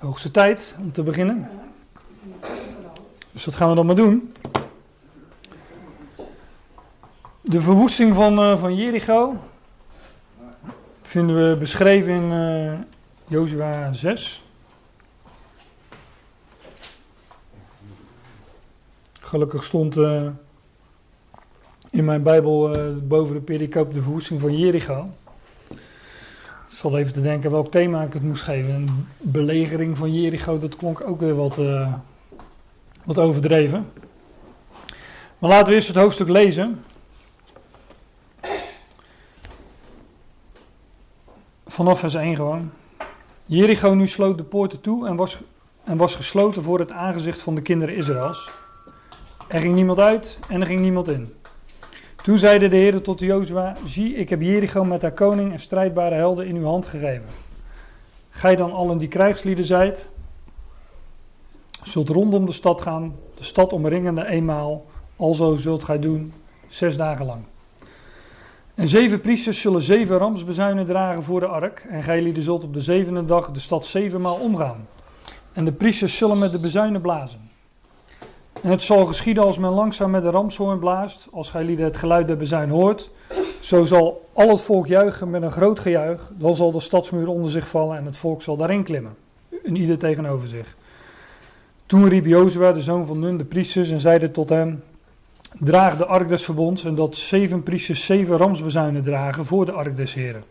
Hoogste tijd om te beginnen. Dus dat gaan we dan maar doen. De verwoesting van, uh, van Jericho vinden we beschreven in uh, Jozua 6. Gelukkig stond uh, in mijn Bijbel boven de pericoop de verwoesting van Jericho. Zal even te denken welk thema ik het moest geven. Een belegering van Jericho, dat klonk ook weer wat, uh, wat overdreven. Maar laten we eerst het hoofdstuk lezen. Vanaf vers 1 gewoon. Jericho nu sloot de poorten toe en was, en was gesloten voor het aangezicht van de kinderen Israëls. Er ging niemand uit en er ging niemand in. Toen zeide de Heer tot Jozua: Zie, ik heb Jericho met haar koning en strijdbare helden in uw hand gegeven. Gij dan allen die krijgslieden zijt, zult rondom de stad gaan, de stad omringende eenmaal, alzo zult gij doen, zes dagen lang. En zeven priesters zullen zeven ramsbezuinen dragen voor de ark, en gij lieden zult op de zevende dag de stad zevenmaal omgaan. En de priesters zullen met de bezuinen blazen. En het zal geschieden als men langzaam met de ramshoorn blaast, als gij lieden het geluid der bezuin hoort. Zo zal al het volk juichen met een groot gejuich. Dan zal de stadsmuur onder zich vallen en het volk zal daarin klimmen. En ieder tegenover zich. Toen riep Jozua, de zoon van Nun, de priesters, en zeide tot hem: Draag de ark des verbonds, en dat zeven priesters zeven ramsbezuinen dragen voor de ark des Heren.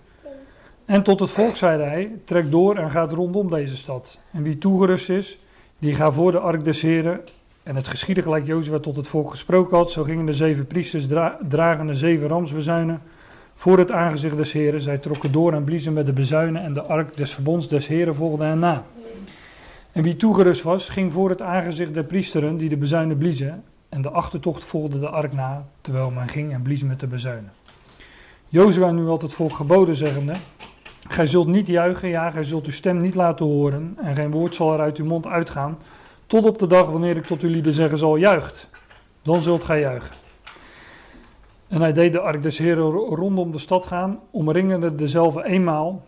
En tot het volk zeide hij: Trek door en gaat rondom deze stad. En wie toegerust is, die gaat voor de ark des Heren en het geschiedde gelijk Jozua tot het volk gesproken had. Zo gingen de zeven priesters dra dragen de zeven ramsbezuinen voor het aangezicht des heren. Zij trokken door en bliezen met de bezuinen en de ark des verbonds des heren volgde hen na. En wie toegerust was, ging voor het aangezicht der priesteren die de bezuinen bliezen. En de achtertocht volgde de ark na, terwijl men ging en blies met de bezuinen. Jozua nu had het volk geboden, zeggende... Gij zult niet juichen, ja, gij zult uw stem niet laten horen, en geen woord zal er uit uw mond uitgaan, tot op de dag wanneer ik tot jullie de zeggen zal, juicht. Dan zult gij juichen. En hij deed de ark des heren rondom de stad gaan, omringende dezelfde eenmaal.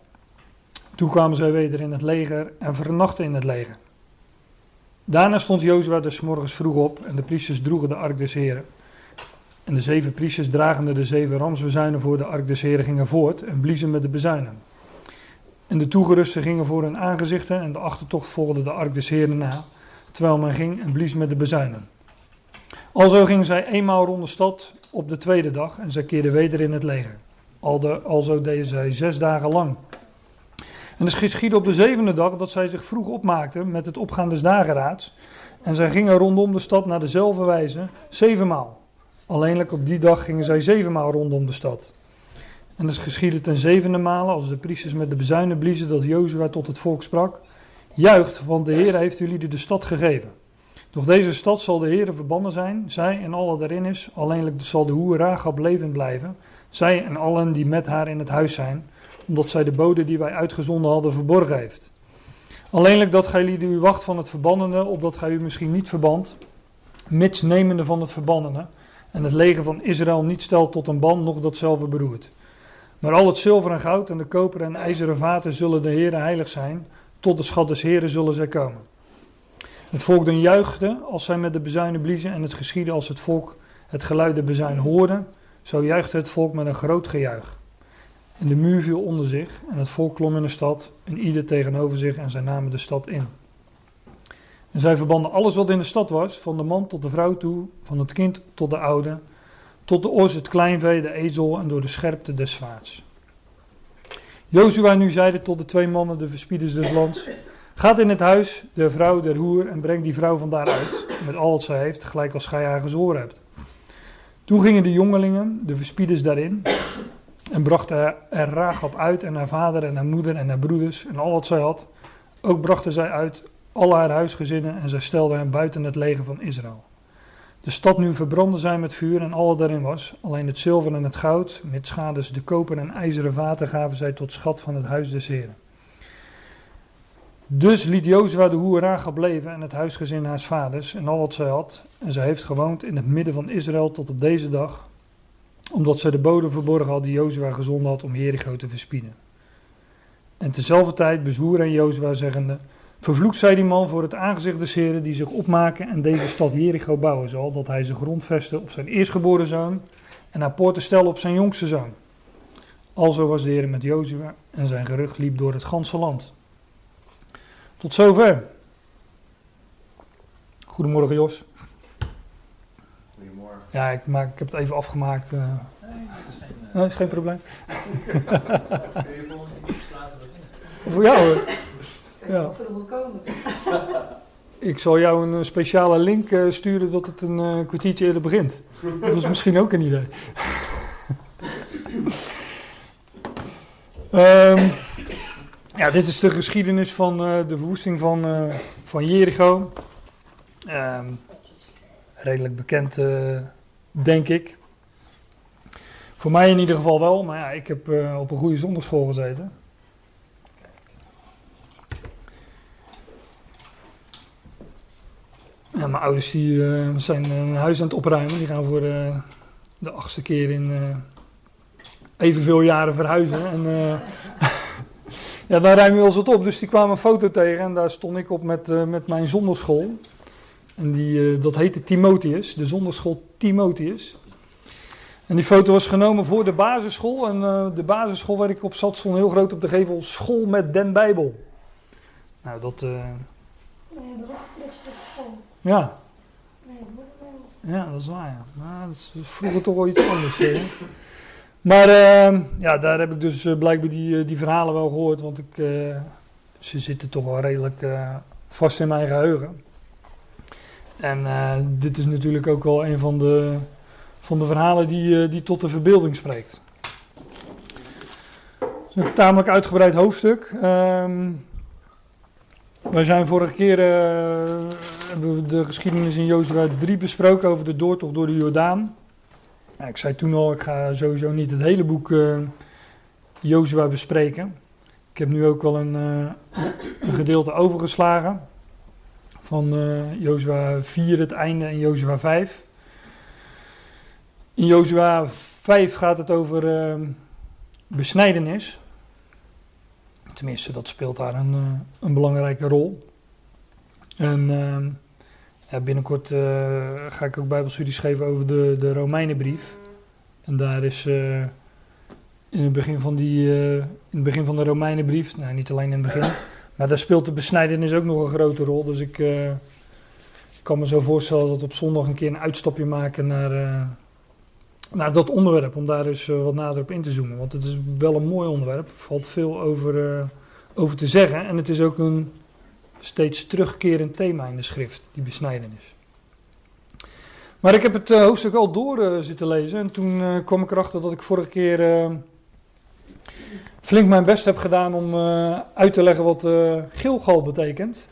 Toen kwamen zij weder in het leger en vernachten in het leger. Daarna stond Jozua des morgens vroeg op en de priesters droegen de ark des heren. En de zeven priesters dragende de zeven ramsbezuinen voor de ark des heren gingen voort en bliezen met de bezuinen. En de toegerusten gingen voor hun aangezichten en de achtertocht volgde de ark des heren na terwijl men ging en blies met de bezuinen. Alzo gingen zij eenmaal rond de stad op de tweede dag en zij keerden weder in het leger. Alzo deden zij zes dagen lang. En het geschiedde op de zevende dag dat zij zich vroeg opmaakten met het opgaan des. En zij gingen rondom de stad naar dezelfde wijze, zevenmaal. Alleenlijk op die dag gingen zij zevenmaal rondom de stad. En het geschiedde ten zevende malen, als de priesters met de bezuinen bliezen, dat Jozua tot het volk sprak. Juicht, want de Heer heeft jullie de stad gegeven. Doch deze stad zal de Heer verbannen zijn, zij en al wat erin is. Alleenlijk zal de hoer Rahab levend blijven, zij en allen die met haar in het huis zijn, omdat zij de bode die wij uitgezonden hadden verborgen heeft. Alleenlijk dat gij lieden u wacht van het verbannene, opdat gij u misschien niet verband, mits nemende van het verbannene, en het leger van Israël niet stelt tot een ban, nog datzelfde beroert. Maar al het zilver en goud en de koper en ijzeren vaten zullen de Heer heilig zijn, tot de schat des Heren zullen zij komen. Het volk dan juichte als zij met de bezuinen bliezen en het geschiedde als het volk het geluid der bezuin hoorde. Zo juichte het volk met een groot gejuich. En de muur viel onder zich en het volk klom in de stad en ieder tegenover zich en zij namen de stad in. En zij verbanden alles wat in de stad was, van de man tot de vrouw toe, van het kind tot de oude, tot de os, het kleinvee, de ezel en door de scherpte des zwaards. Jozua nu zeide tot de twee mannen, de verspieders des lands, gaat in het huis der vrouw der hoer en breng die vrouw vandaar uit, met al wat zij heeft, gelijk als gij haar gezworen hebt. Toen gingen de jongelingen, de verspieders daarin, en brachten er Raagap uit en haar vader en haar moeder en haar broeders en al wat zij had. Ook brachten zij uit al haar huisgezinnen en zij stelden hen buiten het leger van Israël. De stad nu verbrandde zij met vuur en al daarin was. Alleen het zilver en het goud, met schades de koper en ijzeren vaten gaven zij tot schat van het huis des heren. Dus liet Jozua de hoer Rahab leven en het huisgezin haars vaders en al wat zij had. En zij heeft gewoond in het midden van Israël tot op deze dag, omdat zij de bodem verborgen had die Jozua gezonden had om Jericho te verspieden. En tezelfde tijd bezwoer hij Jozua zeggende, Vervloekt zij die man voor het aangezicht des Heren die zich opmaken en deze stad Jericho bouwen zal, dat hij zich grondvestte op zijn eerstgeboren zoon en haar poorten stelde op zijn jongste zoon. Alzo was de Heer met Jozua en zijn gerucht liep door het ganse land. Tot zover. Goedemorgen Jos. Goedemorgen. Ja, ik, maak, ik heb het even afgemaakt. Uh. Nee, dat is geen, uh, nee, is geen probleem. Kun je volgende keer iets later beginnen? Voor jou hoor. Ja. Of er wel komen. Ik zal jou een eh, speciale link uh, sturen dat het een uh, kwartiertje eerder begint. Dat is misschien ook een idee. um, ja, dit is de geschiedenis van uh, de verwoesting van, uh, van Jericho. Um, redelijk bekend, uh, denk ik. Voor mij in ieder geval wel, maar ja, ik heb op een goede zondagschool gezeten. Ja, mijn ouders die, zijn een huis aan het opruimen. Die gaan voor de achtste keer in evenveel jaren verhuizen. En, ja, daar ruim je wel eens wat op. Dus die kwamen een foto tegen en daar stond ik op met, met mijn zonderschool. En die, dat heette Timotheus, de zonderschool Timotheus. En die foto was genomen voor de basisschool. En de basisschool waar ik op zat stond heel groot op de gevel School met den Bijbel. Nou, dat... Nee, dat. Ja. Ja, dat is waar. Ja. Nou, dat is vroeger toch wel iets anders. Hè? Maar uh, ja, daar heb ik dus uh, blijkbaar die, die verhalen wel gehoord, want ik, uh, ze zitten toch wel redelijk vast in mijn geheugen. En dit is natuurlijk ook wel een van de, van de verhalen die, die tot de verbeelding spreekt. Het is een tamelijk uitgebreid hoofdstuk. Um, wij zijn vorige keer hebben we de geschiedenis in Jozua 3 besproken over de doortocht door de Jordaan. Ik zei toen al, ik ga sowieso niet het hele boek uh, Jozua bespreken. Ik heb nu ook wel een, een gedeelte overgeslagen. Van uh, Jozua 4 het einde en Jozua 5. In Jozua 5 gaat het over besnijdenis. Tenminste, dat speelt daar een, een belangrijke rol. En binnenkort uh, ga ik ook bijbelstudies geven over de, de Romeinenbrief. En daar is uh, in, het begin van die, uh, in het begin van de Romeinenbrief, nou niet alleen in het begin, maar daar speelt de besnijdenis ook nog een grote rol. Dus ik kan me zo voorstellen dat we op zondag een keer een uitstapje maken naar, naar dat onderwerp. Om daar dus wat nader op in te zoomen. Want het is wel een mooi onderwerp. Er valt veel over, over te zeggen. En het is ook een steeds terugkerend thema in de schrift, die besnijdenis. Maar ik heb het uh, hoofdstuk al door uh, zitten lezen en toen uh, kwam ik erachter dat ik vorige keer flink mijn best heb gedaan om uit te leggen wat Gilgal betekent.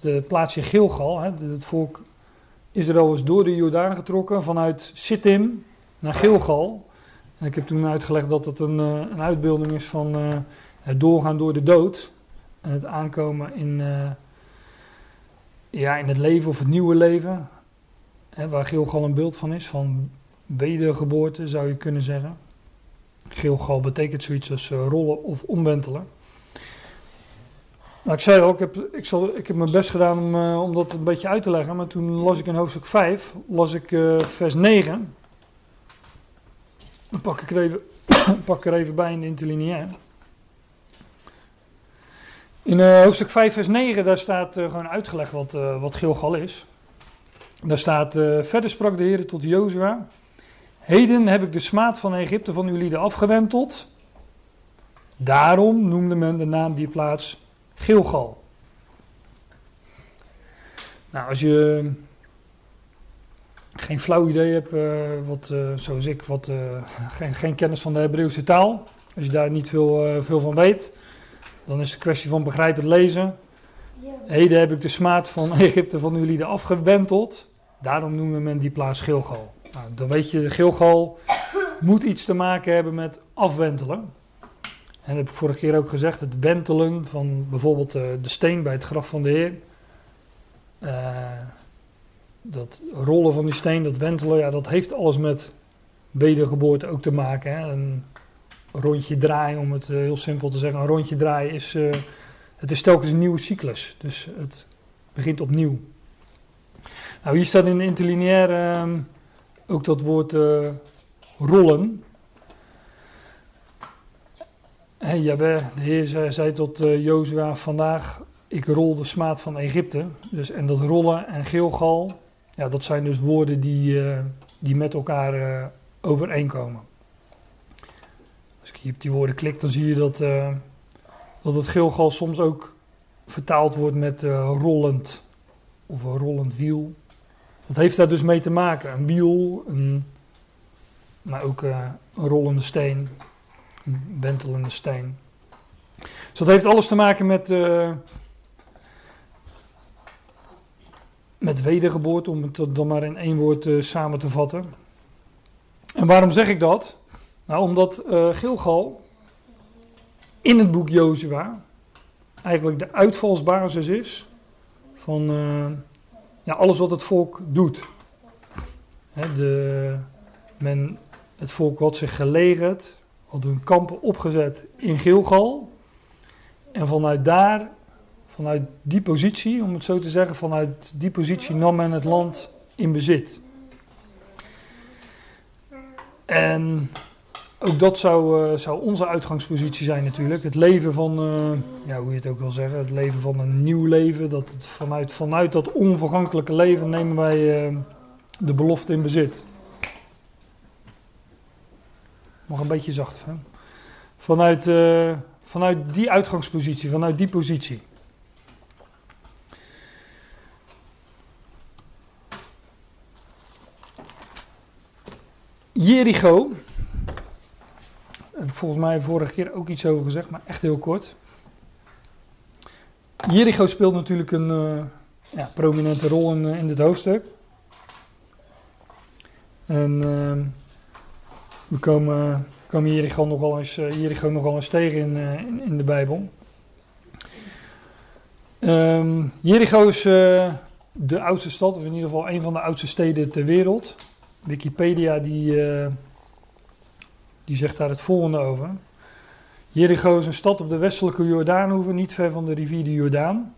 Het plaatsje Gilgal, het volk Israël is door de Jordaan getrokken vanuit Sittim naar Gilgal. En ik heb toen uitgelegd dat het een, een uitbeelding is van het doorgaan door de dood en het aankomen in, uh, ja, in het leven of het nieuwe leven. Hè, waar Gilgal een beeld van is, van wedergeboorte zou je kunnen zeggen. Gilgal betekent zoiets als uh, rollen of omwentelen. Nou, ik zei al, ik heb, ik, zal, ik heb mijn best gedaan om, uh, om dat een beetje uit te leggen. Maar toen las ik in hoofdstuk 5, las ik vers 9. Dan pak ik er even, pak ik er even bij in de interlineair. In uh, hoofdstuk 5, vers 9, daar staat uh, gewoon uitgelegd wat, uh, wat is. Daar staat, verder sprak de Heer tot Jozua. Heden heb ik de smaad van Egypte van uw lieden afgewenteld. Daarom noemde men de naam die plaats Gilgal. Nou, als je geen flauw idee hebt, wat, zoals ik, wat, geen, geen kennis van de Hebreeuwse taal. Als je daar niet veel, veel van weet dan is het een kwestie van begrijpend lezen. Heden heb ik de smaad van Egypte van uw lieden afgewenteld. Daarom noemen men die plaats Gilgal. Nou, dan weet je, Gilgal moet iets te maken hebben met afwentelen. En dat heb ik vorige keer ook gezegd, het wentelen van bijvoorbeeld uh, de steen bij het graf van de Heer. Uh, dat rollen van die steen, dat wentelen, ja, dat heeft alles met wedergeboorte ook te maken. Hè. Een rondje draaien, om het uh, heel simpel te zeggen. Een rondje draaien is uh, het is telkens een nieuwe cyclus. Dus het begint opnieuw. Nou, hier staat in interlineair ehm, ook dat woord eh, rollen. Jawel, de Heer zei, tot uh, Jozua vandaag, ik rol de smaad van Egypte. Dus, en dat rollen en Gilgal, ja, dat zijn dus woorden die, die met elkaar overeenkomen. Hier op die woorden klik, dan zie je dat, dat het Gilgal soms ook vertaald wordt met rollend of een rollend wiel. Dat heeft daar dus mee te maken. Een wiel, een, maar ook een rollende steen wentelende steen. Dus dat heeft alles te maken met, met wedergeboorte, om het dan maar in één woord samen te vatten. En waarom zeg ik dat? Nou, omdat uh, Gilgal in het boek Jozua eigenlijk de uitvalsbasis is van ja, alles wat het volk doet. De, men, het volk had zich gelegerd, hadden hun kampen opgezet in Gilgal. En vanuit daar, vanuit die positie, om het zo te zeggen, vanuit die positie nam men het land in bezit. En ook dat zou, uh, zou onze uitgangspositie zijn natuurlijk. Het leven van, uh, ja, hoe je het ook wil zeggen, het leven van een nieuw leven. Dat het vanuit, vanuit dat onvergankelijke leven nemen wij uh, de belofte in bezit. Nog een beetje zacht. Hè? Vanuit, vanuit die uitgangspositie, vanuit die positie. Jericho. Heb ik volgens mij vorige keer ook iets over gezegd, maar echt heel kort. Jericho speelt natuurlijk een uh, ja, prominente rol in, in dit hoofdstuk. En uh, we komen, komen Jericho nogal eens, Jericho nogal eens tegen in, in, in de Bijbel. Um, Jericho is de oudste stad, of in ieder geval een van de oudste steden ter wereld. Wikipedia die, die zegt daar het volgende over. Jericho is een stad op de westelijke Jordaanhoever, niet ver van de rivier de Jordaan.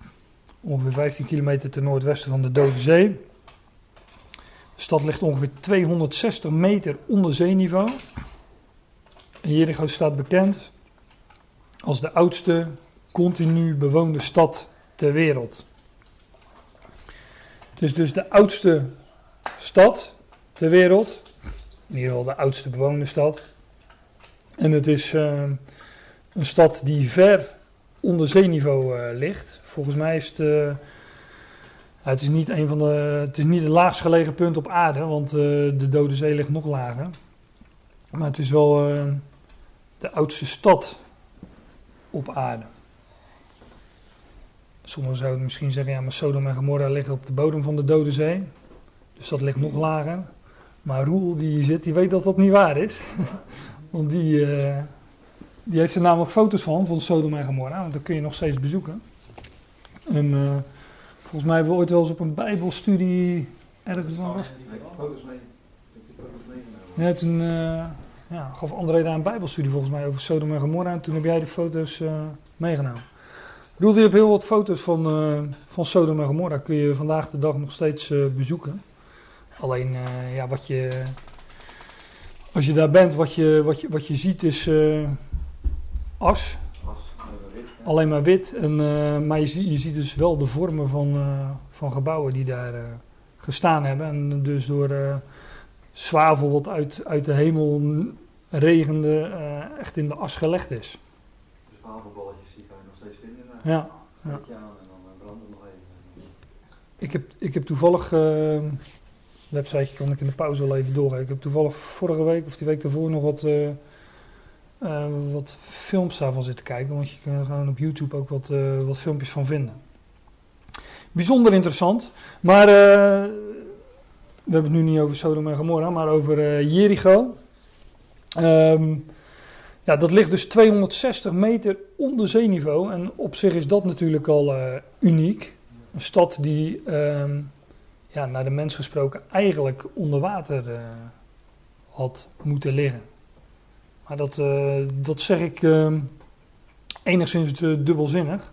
Ongeveer 15 kilometer ten noordwesten van de Dode Zee. De stad ligt ongeveer 260 meter onder zeeniveau. En Jericho staat bekend als de oudste continu bewoonde stad ter wereld. Het is dus de oudste stad ter wereld. In ieder geval de oudste bewoonde stad. En het is uh, een stad die ver onder zeeniveau uh, ligt. Volgens mij is het. Uh, het is niet een van de. Het is niet het laagst gelegen punt op aarde, want de Dode Zee ligt nog lager. Maar het is wel de oudste stad op aarde. Sommigen zouden misschien zeggen, ja, maar Sodom en Gomorra liggen op de bodem van de Dode Zee. Dus dat ligt nog lager. Maar Roel die hier zit, die weet dat dat niet waar is. want die, uh, die heeft er namelijk foto's van, van Sodom en Gomorra. Want dat kun je nog steeds bezoeken. En uh, volgens mij hebben we ooit wel eens op een bijbelstudie ergens van was. foto's mee. Ja, toen uh, ja, gaf André daar een bijbelstudie volgens mij over Sodom en Gomorra. En toen heb jij de foto's meegenomen. Roel, je hebt heel wat foto's van, uh, van Sodom en Gomorra. Kun je vandaag de dag nog steeds uh, bezoeken. Alleen, uh, ja, wat je... Als je daar bent, wat je, wat je, wat je ziet is as. Alleen maar wit. En, maar je, je ziet dus wel de vormen van, van gebouwen die daar gestaan hebben. En dus door zwavel wat uit, uit de hemel regende, echt in de as gelegd is. De zwavelballetjes die kan je nog steeds vinden. Ja. ja. En dan brandt het nog even. Ik heb, ik heb toevallig, websiteje kan ik in de pauze wel even doorgeven. Ik heb toevallig vorige week of die week daarvoor nog wat, uh, uh, wat films daarvan zitten kijken. Want je kunt er gewoon op YouTube ook wat, wat filmpjes van vinden. Bijzonder interessant. Maar we hebben het nu niet over Sodom en Gomorra, maar over Jericho. Um, ja, dat ligt dus 260 meter onder zeeniveau. En op zich is dat natuurlijk al uniek. Een stad die, uh, ja, naar de mens gesproken, eigenlijk onder water uh, had moeten liggen. Maar dat, uh, dat zeg ik enigszins dubbelzinnig.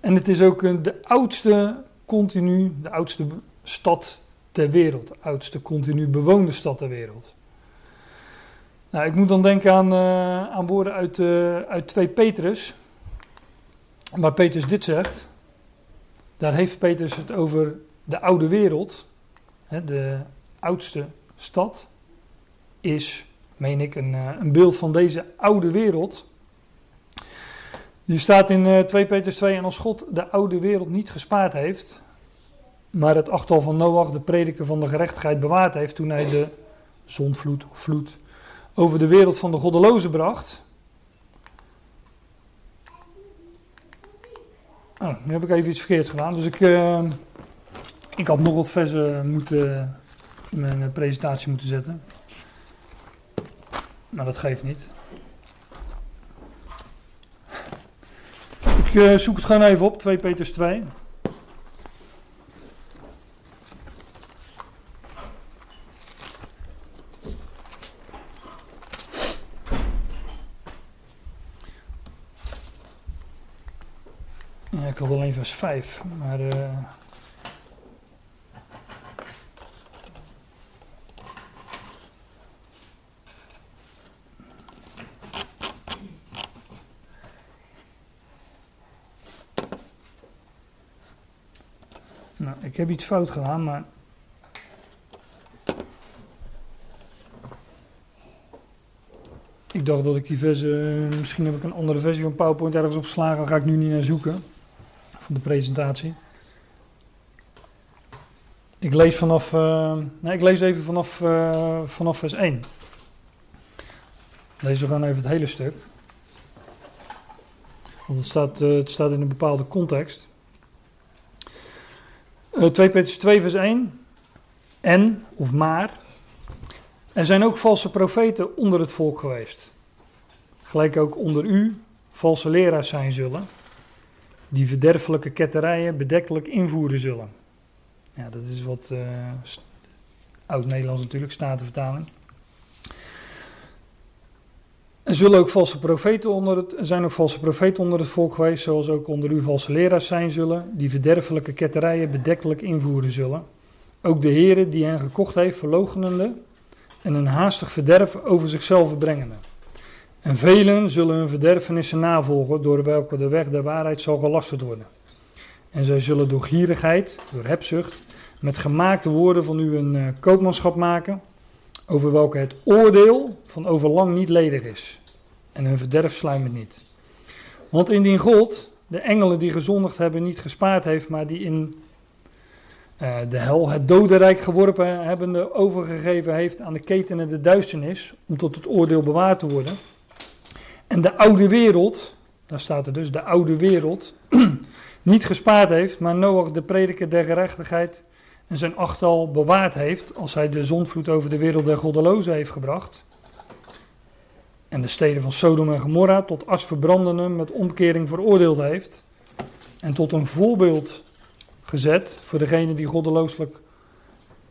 En het is ook een, de oudste continu, de oudste stad ter wereld. De oudste continu bewoonde stad ter wereld. Nou, ik moet dan denken aan, eh, aan woorden uit, eh, uit 2 Petrus. Waar Petrus dit zegt. Daar heeft Petrus het over de oude wereld. De oudste stad is, meen ik, een, eh, een beeld van deze oude wereld. Die staat in eh 2 Petrus 2. En als God de oude wereld niet gespaard heeft, maar het achtal van Noach, de prediker van de gerechtigheid, bewaard heeft toen hij de zondvloed vloed over de wereld van de goddelozen bracht. Oh, nu heb ik even iets verkeerd gedaan. Dus ik, eh, ik had nog wat versen moeten, in mijn eh, presentatie moeten zetten. Maar dat geeft niet. Ik eh, zoek het gewoon even op, 2 Petrus 2. Ja, ik had alleen vers 5, maar... eh, Nou, ik heb iets fout gedaan, maar. Ik dacht dat ik die versie. Misschien heb ik een andere versie van PowerPoint ergens opgeslagen. Daar ga ik nu niet naar zoeken. Van de presentatie. Ik lees vanaf. eh, nee, ik lees even vanaf, eh, vanaf vers 1. Lees we gewoon even het hele stuk. Want het staat, eh, het staat in een bepaalde context. Eh 2 Petrus 2 vers 1. En, of maar, er zijn ook valse profeten onder het volk geweest. Gelijk ook onder u valse leraars zijn zullen, die verderfelijke ketterijen bedekkelijk invoeren zullen. Ja, dat is wat eh, oud-Nederlands natuurlijk, statenvertaling. Er zullen ook valse profeten onder het, zijn ook valse profeten onder het volk geweest, zoals ook onder u valse leraars zijn zullen, die verderfelijke ketterijen bedekkelijk invoeren zullen. Ook de Heere die hen gekocht heeft, verloochenende en een haastig verderf over zichzelf brengende. En velen zullen hun verderfenissen navolgen, door welke de weg der waarheid zal gelasterd worden. En zij zullen door gierigheid, door hebzucht, met gemaakte woorden van u een eh, koopmanschap maken, over welke het oordeel van overlang niet ledig is. En hun verderf sluimert niet. Want indien God de engelen die gezondigd hebben niet gespaard heeft, maar die in eh, de hel, het dodenrijk geworpen hebbende, overgegeven heeft aan de ketenen de duisternis, om tot het oordeel bewaard te worden. En de oude wereld, daar staat er dus, de oude wereld, niet gespaard heeft, maar Noach de prediker der gerechtigheid en zijn achtal bewaard heeft, als hij de zonvloed over de wereld der goddelozen heeft gebracht. En de steden van Sodom en Gomorra tot as verbrandende met omkering veroordeeld heeft. En tot een voorbeeld gezet voor degene die goddelooselijk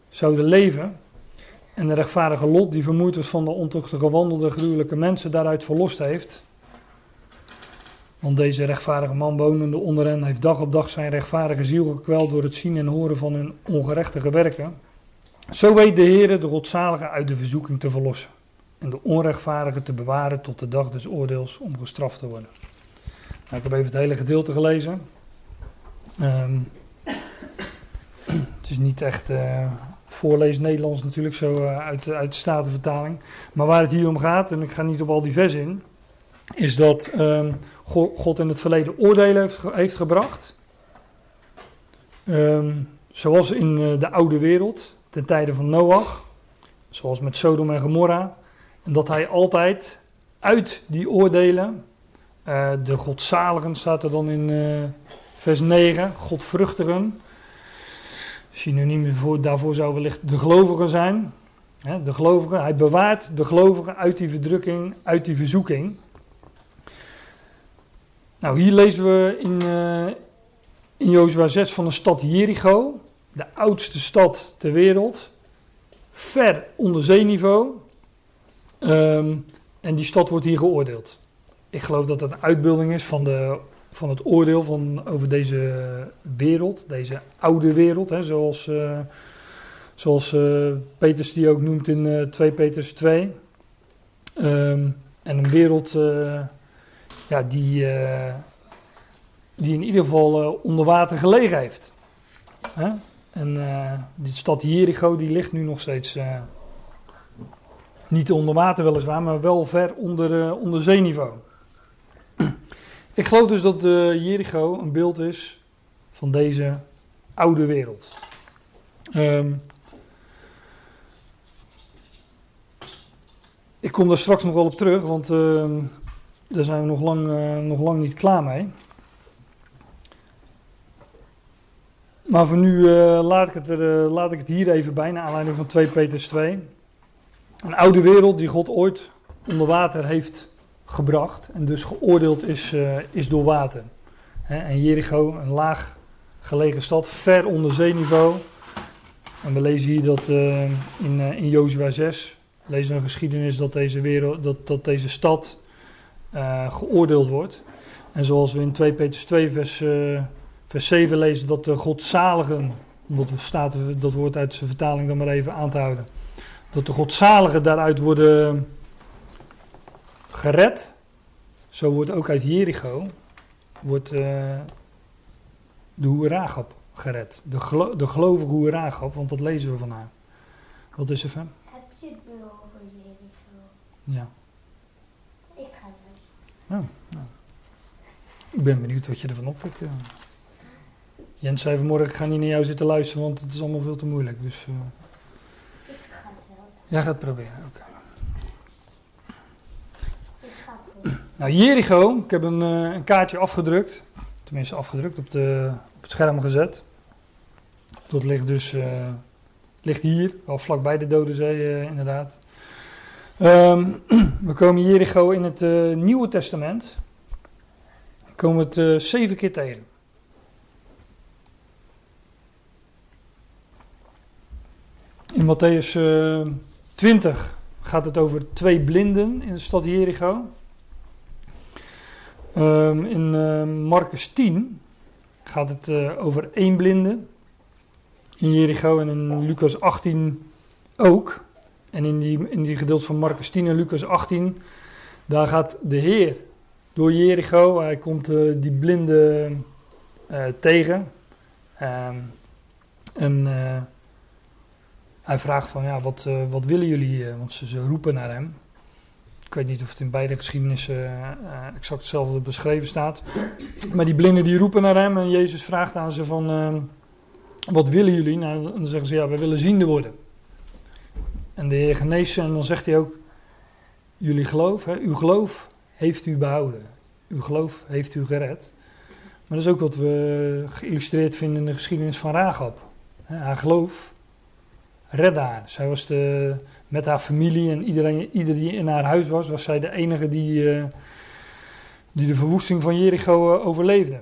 zouden leven. En de rechtvaardige lot die vermoeid van de ontuchtige wandelde gruwelijke mensen daaruit verlost heeft. Want deze rechtvaardige man wonende onder hen heeft dag op dag zijn rechtvaardige ziel gekweld door het zien en horen van hun ongerechtige werken. Zo weet de Heer de godzalige uit de verzoeking te verlossen. En de onrechtvaardige te bewaren tot de dag des oordeels om gestraft te worden. Nou, ik heb even het hele gedeelte gelezen. Ehm, het is niet echt eh voorlees Nederlands natuurlijk, zo eh, uit, uit de Statenvertaling. Maar waar het hier om gaat, en ik ga niet op al die vers in, is dat ehm, Go- God in het verleden oordelen heeft, ge- heeft gebracht. Ehm, zoals in eh, de oude wereld, ten tijde van Noach. Zoals met Sodom en Gomorra. En dat hij altijd uit die oordelen, eh, de godzaligen staat er dan in eh, vers 9, godvruchtigen. Synoniem voor, daarvoor zou wellicht de gelovigen zijn. De gelovigen, hij bewaart de gelovigen uit die verdrukking, uit die verzoeking. Nou, hier lezen we in, eh in Jozua 6 van de stad Jericho, de oudste stad ter wereld, ver onder zeeniveau. Ehm, en die stad wordt hier geoordeeld. Ik geloof dat dat een uitbeelding is van de, van het oordeel van, over deze wereld, deze oude wereld, hè, zoals, eh, zoals eh, Petrus die ook noemt in eh 2 Petrus 2. Ehm, en een wereld ja, die, eh, die in ieder geval eh, onder water gelegen heeft. En eh, die stad Jericho die ligt nu nog steeds niet onder water weliswaar, maar wel ver onder, onder zeeniveau. Ik geloof dus dat Jericho een beeld is van deze oude wereld. Ehm, ik kom daar straks nog wel op terug, want ehm, daar zijn we nog lang, eh, nog lang niet klaar mee. Maar voor nu eh, laat, ik het eh, laat ik het hier even bij, naar aanleiding van 2 Petrus 2. Een oude wereld die God ooit onder water heeft gebracht en dus geoordeeld is, is door water. En Jericho, een laag gelegen stad, ver onder zeeniveau. En we lezen hier dat in, eh, in Jozua 6, lezen we een geschiedenis dat deze, wereld, dat, dat deze stad eh, geoordeeld wordt. En zoals we in 2 Petrus 2 vers, eh, vers 7 lezen dat de godzaligen, omdat we staat dat woord uit zijn vertaling dan maar even aan te houden, dat de godzaligen daaruit worden gered. Zo wordt ook uit Jericho wordt, eh, de hoer Rahab gered. De, gelo- de gelovige hoer Rahab, want dat lezen we van haar. Wat is er van? Heb je het nu over Jericho? Ja. Ik ben benieuwd wat je ervan oppikt. ja. Jens zei vanmorgen, ik ga niet naar jou zitten luisteren, want het is allemaal veel te moeilijk. Dus eh, Ik ga het wel. jij gaat het proberen. oké. Ik ga het wel. Nou, Jericho, ik heb een, eh, een kaartje afgedrukt. Tenminste, afgedrukt, op, de, op het scherm gezet. Dat ligt dus eh, ligt hier, wel vlakbij de Dode Zee, inderdaad. Ehm, we komen Jericho in het eh, Nieuwe Testament. Komen we het eh, zeven keer tegen. In Matthäus eh 20 gaat het over twee blinden in de stad Jericho. Ehm, in Marcus 10 gaat het over één blinde in Jericho en in Lucas 18 ook. En in die, in die gedeelte van Marcus 10 en Lucas 18, daar gaat de Heer door Jericho. Hij komt eh, die blinde eh, tegen. Ehm, en eh, hij vraagt van, ja, wat, wat willen jullie? want ze, ze roepen naar hem. Ik weet niet of het in beide geschiedenissen exact hetzelfde beschreven staat. Maar die blinden die roepen naar hem en Jezus vraagt aan ze van, eh, wat willen jullie? Nou, dan zeggen ze, ja, we willen ziende worden. En de Heer geneest ze en dan zegt hij ook, jullie geloof, hè, uw geloof heeft u behouden. Uw geloof heeft u gered. Maar dat is ook wat we geïllustreerd vinden in de geschiedenis van Rahab. Haar geloof redde haar. Zij was de, met haar familie en iedereen, ieder die in haar huis was, was zij de enige die, eh, die de verwoesting van Jericho eh, overleefde.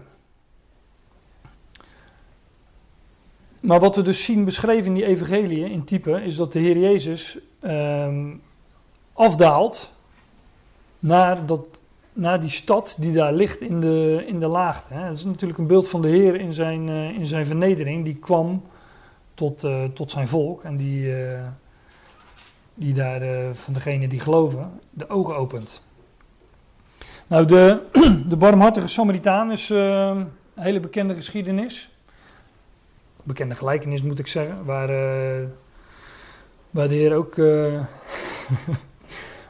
Maar wat we dus zien beschreven in die evangeliën, in type, is dat de Heer Jezus ehm, afdaalt naar, dat, naar die stad die daar ligt in de, in de laagte. Hè. Dat is natuurlijk een beeld van de Heer in zijn, eh, in zijn vernedering. Die kwam tot, eh, tot zijn volk en die, eh, die daar van degenen die geloven de ogen opent. Nou, de, de barmhartige Samaritaan is een hele bekende geschiedenis. Bekende gelijkenis moet ik zeggen, waar, eh, waar de Heer ook. eh,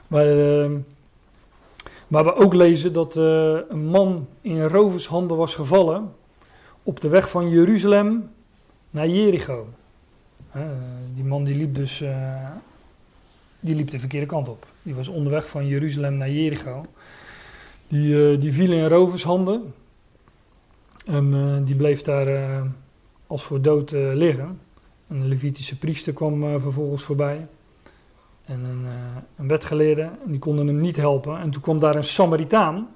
waar, we ook lezen dat een man in rovershanden was gevallen op de weg van Jeruzalem naar Jericho. Die man die liep dus die liep de verkeerde kant op. Die was onderweg van Jeruzalem naar Jericho. Die, die viel in rovershanden. En die bleef daar als voor dood eh, liggen. Een Levitische priester kwam eh, vervolgens voorbij. En een, eh, een wetgeleerde. En die konden hem niet helpen. En toen kwam daar een Samaritaan.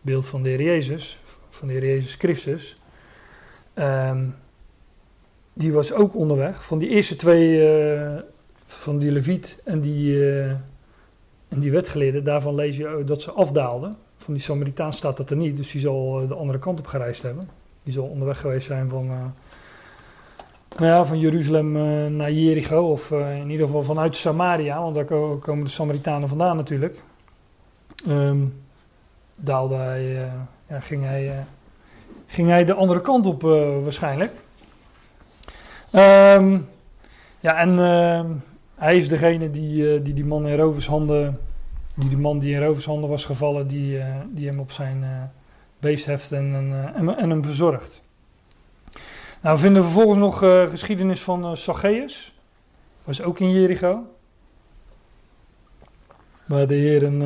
Beeld van de Heer Jezus. Van de Heer Jezus Christus. Ehm, die was ook onderweg. Van die eerste twee, van die Leviet en die, eh, en die wetgeleerde, daarvan lees je dat ze afdaalden van die Samaritaan staat dat er niet, dus die zal de andere kant op gereisd hebben. Die zal onderweg geweest zijn van, eh, nou ja, van Jeruzalem eh, naar Jericho, of eh, in ieder geval vanuit Samaria, want daar ko- komen de Samaritanen vandaan natuurlijk. Ehm, daalde hij, ja, ging, hij, ging hij de andere kant op waarschijnlijk. Ehm, ja, en ehm, hij is degene die, die die man in rovershanden, die die man die in rovershanden was gevallen, die, die hem op zijn beest heft eh, en, en hem verzorgt. Nou, we vinden vervolgens nog eh, geschiedenis van eh Zacchaeus. Was ook in Jericho. Waar de Heer een,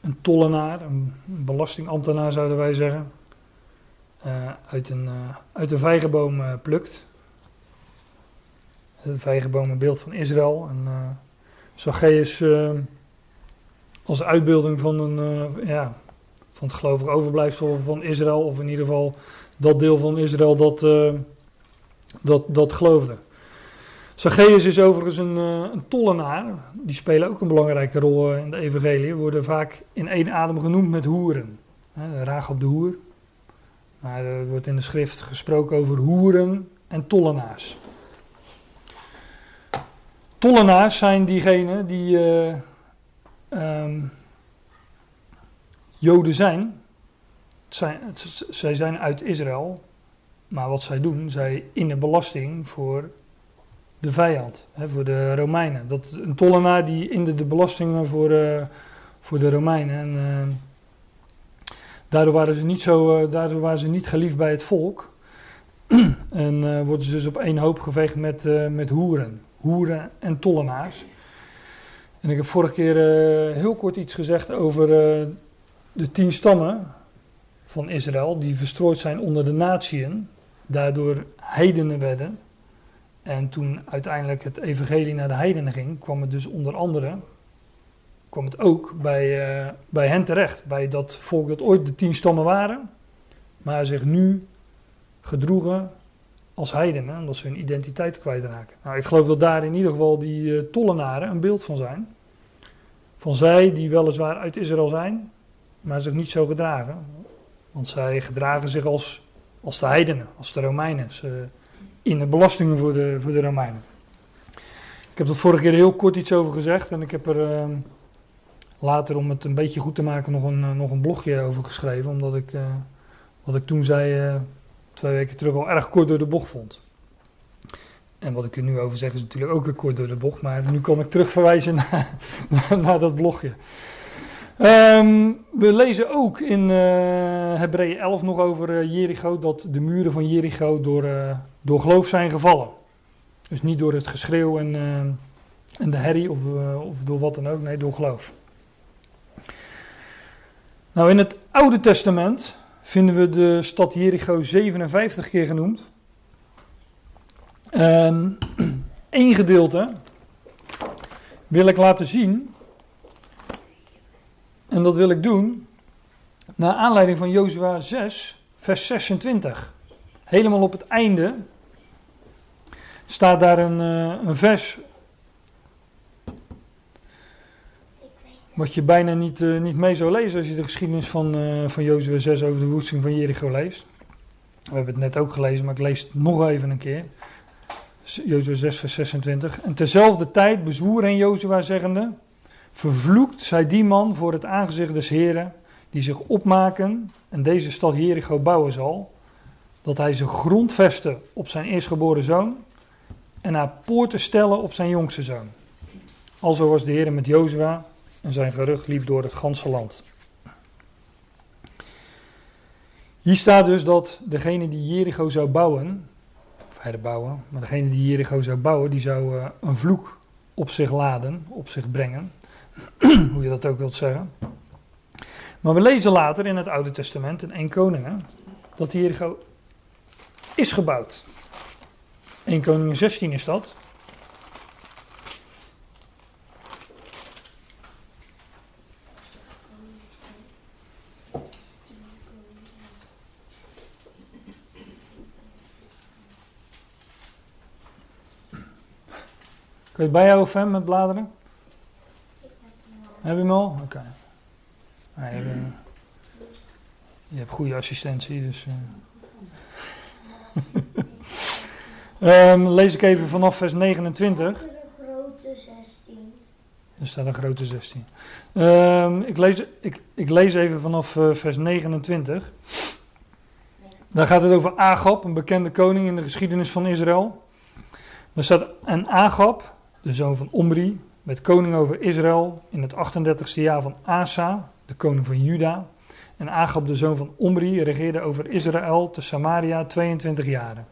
een tollenaar, een belastingambtenaar zouden wij zeggen, uit, een, uit een vijgenboom plukt. De vijgenboom een beeld van Israël. En Zacchaeus als uitbeelding van, een, ja, van het gelovige overblijfsel van Israël, of in ieder geval dat deel van Israël dat, eh, dat, dat geloofde. Zacchaeus is overigens een, eh, een tollenaar. Die spelen ook een belangrijke rol eh, in de evangelie. Worden vaak in één adem genoemd met hoeren. Hè, raag op de hoer. Maar er wordt in de schrift gesproken over hoeren en tollenaars. Tollenaars zijn diegenen die eh, ehm, Joden zijn. Zij zijn uit Israël. Maar wat zij doen, zij innen belasting voor de vijand, hè, voor de Romeinen. Dat een tollenaar die inde de belastingen voor, eh, voor de Romeinen. En, eh, daardoor, waren ze niet zo, eh, daardoor waren ze niet geliefd bij het volk. en worden ze dus op één hoop geveegd met, met hoeren. Hoeren en tollenaars. En ik heb vorige keer heel kort iets gezegd over de tien stammen van Israël, die verstrooid zijn onder de natieën, daardoor heidenen werden. En toen uiteindelijk het evangelie naar de heidenen ging, kwam het dus onder andere, kwam het ook bij, eh, bij hen terecht. Bij dat volk dat ooit de tien stammen waren, maar zich nu gedroegen als heidenen, omdat ze hun identiteit kwijtraken. Nou, ik geloof dat daar in ieder geval die eh, tollenaren een beeld van zijn. Van zij die weliswaar uit Israël zijn, maar zich niet zo gedragen. Want zij gedragen zich als, als de heidenen, als de Romeinen. Ze in de belastingen voor de, voor de Romeinen. Ik heb dat vorige keer heel kort iets over gezegd en ik heb er eh, later, om het een beetje goed te maken, nog een, nog een blogje over geschreven. Omdat ik eh, wat ik toen zei, eh, twee weken terug, al erg kort door de bocht vond. En wat ik er nu over zeg is natuurlijk ook weer kort door de bocht, maar nu kan ik terugverwijzen naar, naar dat blogje. Ehm, we lezen ook in uh, Hebreeën 11 nog over uh, Jericho dat de muren van Jericho door, uh, door geloof zijn gevallen. Dus niet door het geschreeuw en, en de herrie of, of door wat dan ook, nee, door geloof. Nou, in het Oude Testament vinden we de stad Jericho 57 keer genoemd. En één gedeelte wil ik laten zien. En dat wil ik doen naar aanleiding van Jozua 6, vers 26. Helemaal op het einde staat daar een, uh, een vers. Wat je bijna niet, uh, niet mee zou lezen als je de geschiedenis van, uh, van Jozua 6 over de woesting van Jericho leest. We hebben het net ook gelezen, maar ik lees het nog even een keer. Jozua 6, vers 26. En terzelfde tijd bezwoer hen Jozua zeggende... Vervloekt zij die man voor het aangezicht des Heren, die zich opmaken en deze stad Jericho bouwen zal, dat hij zijn grondvesten op zijn eerstgeboren zoon en haar poorten stellen op zijn jongste zoon. Alzo was de Heer met Jozua en zijn gerucht liep door het ganse land. Hier staat dus dat degene die Jericho zou bouwen, of bouwen, maar degene die Jericho zou bouwen, die zou uh, een vloek op zich laden, op zich brengen. hoe je dat ook wilt zeggen. Maar we lezen later in het Oude Testament, in 1 Koningen, dat Jericho is gebouwd. 1 Koningen 16 is dat. Kun je het bijhouden, Fem, met bladeren? Heb je hem al? Oké. Okay. Je, hebt, eh, je hebt goede assistentie, dus... eh. Ehm, lees ik even vanaf vers 29. Een grote 16. Er staat een grote 16. Ehm, ik, lees, ik, ik lees even vanaf eh, vers 29. Daar gaat het over Agab, een bekende koning in de geschiedenis van Israël. Daar staat, en Agab, de zoon van Omri, werd koning over Israël in het 38e jaar van Asa, de koning van Juda. En Agab, de zoon van Omri, regeerde over Israël te Samaria 22 jaren.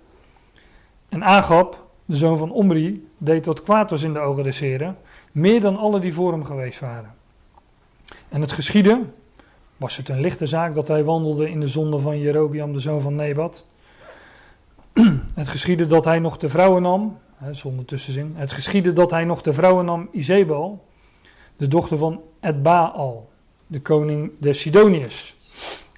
En Agab, de zoon van Omri, deed wat kwaad was in de ogen des heren, meer dan alle die voor hem geweest waren. En het geschiedde, was het een lichte zaak dat hij wandelde in de zonde van Jerobiam, de zoon van Nebat. Het geschiedde dat hij nog de vrouwen nam, zonder tussenzin. Het geschiedde dat hij nog de vrouwen nam Izebel, de dochter van Edbaal, de koning der Sidoniërs.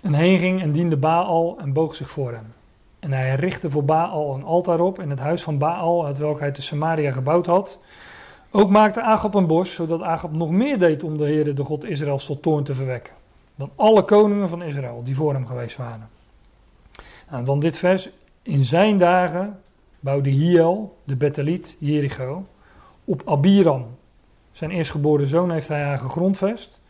En heen ging en diende Baal en boog zich voor hem. En hij richtte voor Baal een altaar op in het huis van Baal, uit welk hij te Samaria gebouwd had. Ook maakte Agab een bos, zodat Agab nog meer deed om de Heere, de God Israëls, tot toorn te verwekken. Dan alle koningen van Israël die voor hem geweest waren. En dan dit vers. In zijn dagen bouwde Hiel, de Beteliet, Jericho, op Abiram. Zijn eerstgeboren zoon heeft hij haar gegrondvest.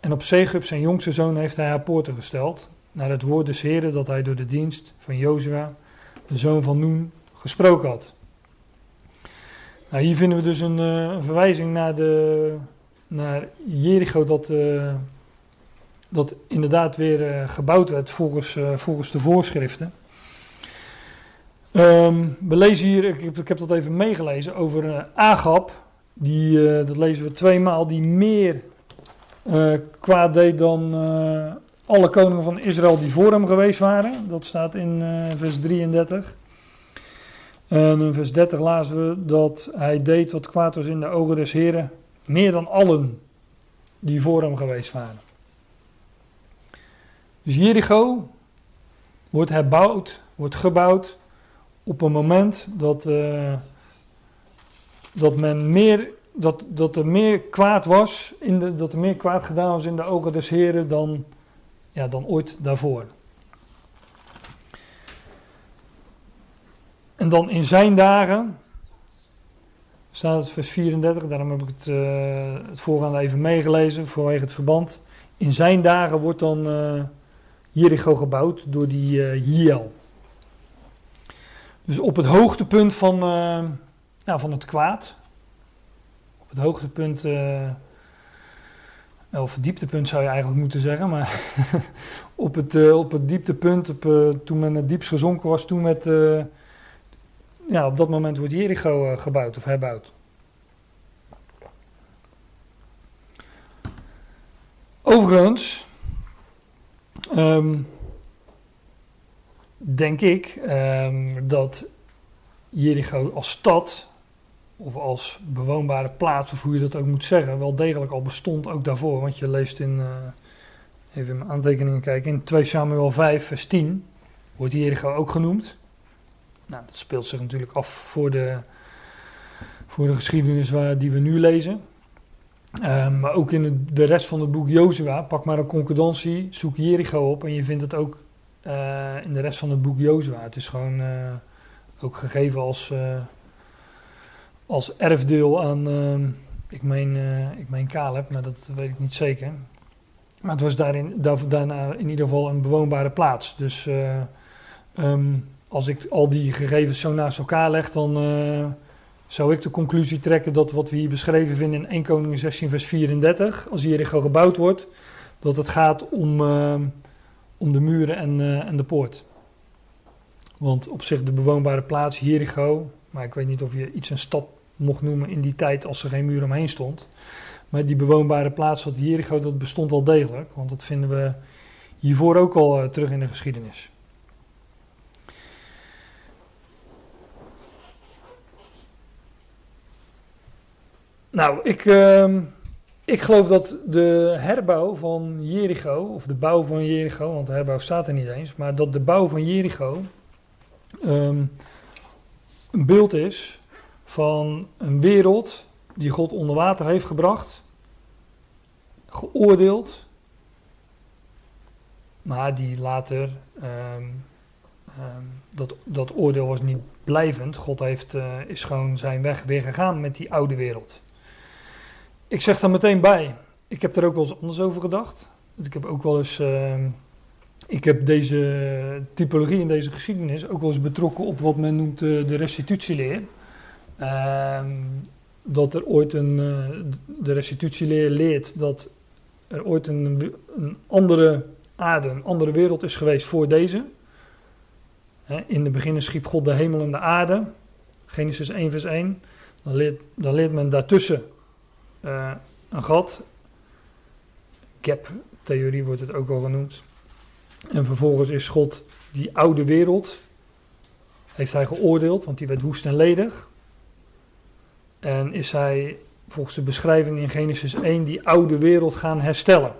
En op Segub, zijn jongste zoon, heeft hij haar poorten gesteld. Naar het woord des Heren dat hij door de dienst van Jozua, de zoon van Noen, gesproken had. Nou, hier vinden we dus een, een verwijzing naar, de, naar Jericho dat, uh, dat inderdaad weer uh, gebouwd werd volgens, volgens de voorschriften. Um, we lezen hier, ik heb, ik heb dat even meegelezen, over Agab. Die, dat lezen we tweemaal, die meer kwaad deed dan alle koningen van Israël die voor hem geweest waren. Dat staat in vers 33. En in vers 30 lazen we dat hij deed wat kwaad was in de ogen des Heren, meer dan allen die voor hem geweest waren. Dus Jericho wordt herbouwd, wordt gebouwd op een moment dat, uh, dat men meer, dat, dat er meer kwaad was, in de, dat er meer kwaad gedaan was in de ogen des Heren dan, ja, dan ooit daarvoor. En dan in zijn dagen, staat het vers 34, daarom heb ik het, uh, het voorgaande even meegelezen vanwege het verband. In zijn dagen wordt dan uh, Jericho gebouwd door die uh, Hiel. Dus op het hoogtepunt van, nou, van het kwaad, op het hoogtepunt, of het dieptepunt zou je eigenlijk moeten zeggen, maar op, het, op het dieptepunt, op, toen men het diepst gezonken was, toen met ja, op dat moment wordt Jericho uh, gebouwd of herbouwd. Overigens, um, denk ik um, dat Jericho als stad, of als bewoonbare plaats, of hoe je dat ook moet zeggen, wel degelijk al bestond ook daarvoor. Want je leest in, uh, even in mijn aantekeningen kijken, in 2 Samuel 5, vers 10 wordt Jericho ook genoemd. Nou, dat speelt zich natuurlijk af voor de, voor de geschiedenis waar, die we nu lezen. Um, maar ook in het, de rest van het boek Jozua, pak maar een concordantie, zoek Jericho op en je vindt het ook uh, in de rest van het boek Jozua. Het is gewoon uh, ook gegeven als, uh, als erfdeel aan, ehm, ik meen, ik meen Caleb, maar dat weet ik niet zeker. Maar het was daarin, daar, daarna in ieder geval een bewoonbare plaats. Dus um, als ik al die gegevens zo naast elkaar leg, dan zou ik de conclusie trekken dat wat we hier beschreven vinden in 1 Koningen 16 vers 34, als Jericho gebouwd wordt, dat het gaat om, uh, om de muren en, uh, en de poort. Want op zich de bewoonbare plaats Jericho, maar ik weet niet of je iets een stad mocht noemen in die tijd als er geen muur omheen stond. Maar die bewoonbare plaats van Jericho, dat bestond wel degelijk, want dat vinden we hiervoor ook al terug in de geschiedenis. Nou, ik, uh, ik geloof dat de herbouw van Jericho, of de bouw van Jericho, want de herbouw staat er niet eens, maar dat de bouw van Jericho um, een beeld is van een wereld die God onder water heeft gebracht, geoordeeld maar die later, ehm, ehm, dat, dat oordeel was niet blijvend. God heeft, eh, is gewoon zijn weg weer gegaan met die oude wereld. Ik zeg er meteen bij, ik heb er ook wel eens anders over gedacht. Ik heb ook wel eens, ehm, ik heb deze typologie in deze geschiedenis ook wel eens betrokken op wat men noemt eh, de restitutieleer. Ehm, dat er ooit een, eh, de restitutieleer leert dat er ooit een, een andere aarde, een andere wereld is geweest voor deze. In de beginnen schiep God de hemel en de aarde. Genesis 1 vers 1. Dan leert, dan leert men daartussen eh, een gat. Gap-theorie wordt het ook wel genoemd. En vervolgens is God die oude wereld, heeft hij geoordeeld, want die werd woest en ledig. En is hij volgens de beschrijving in Genesis 1 die oude wereld gaan herstellen.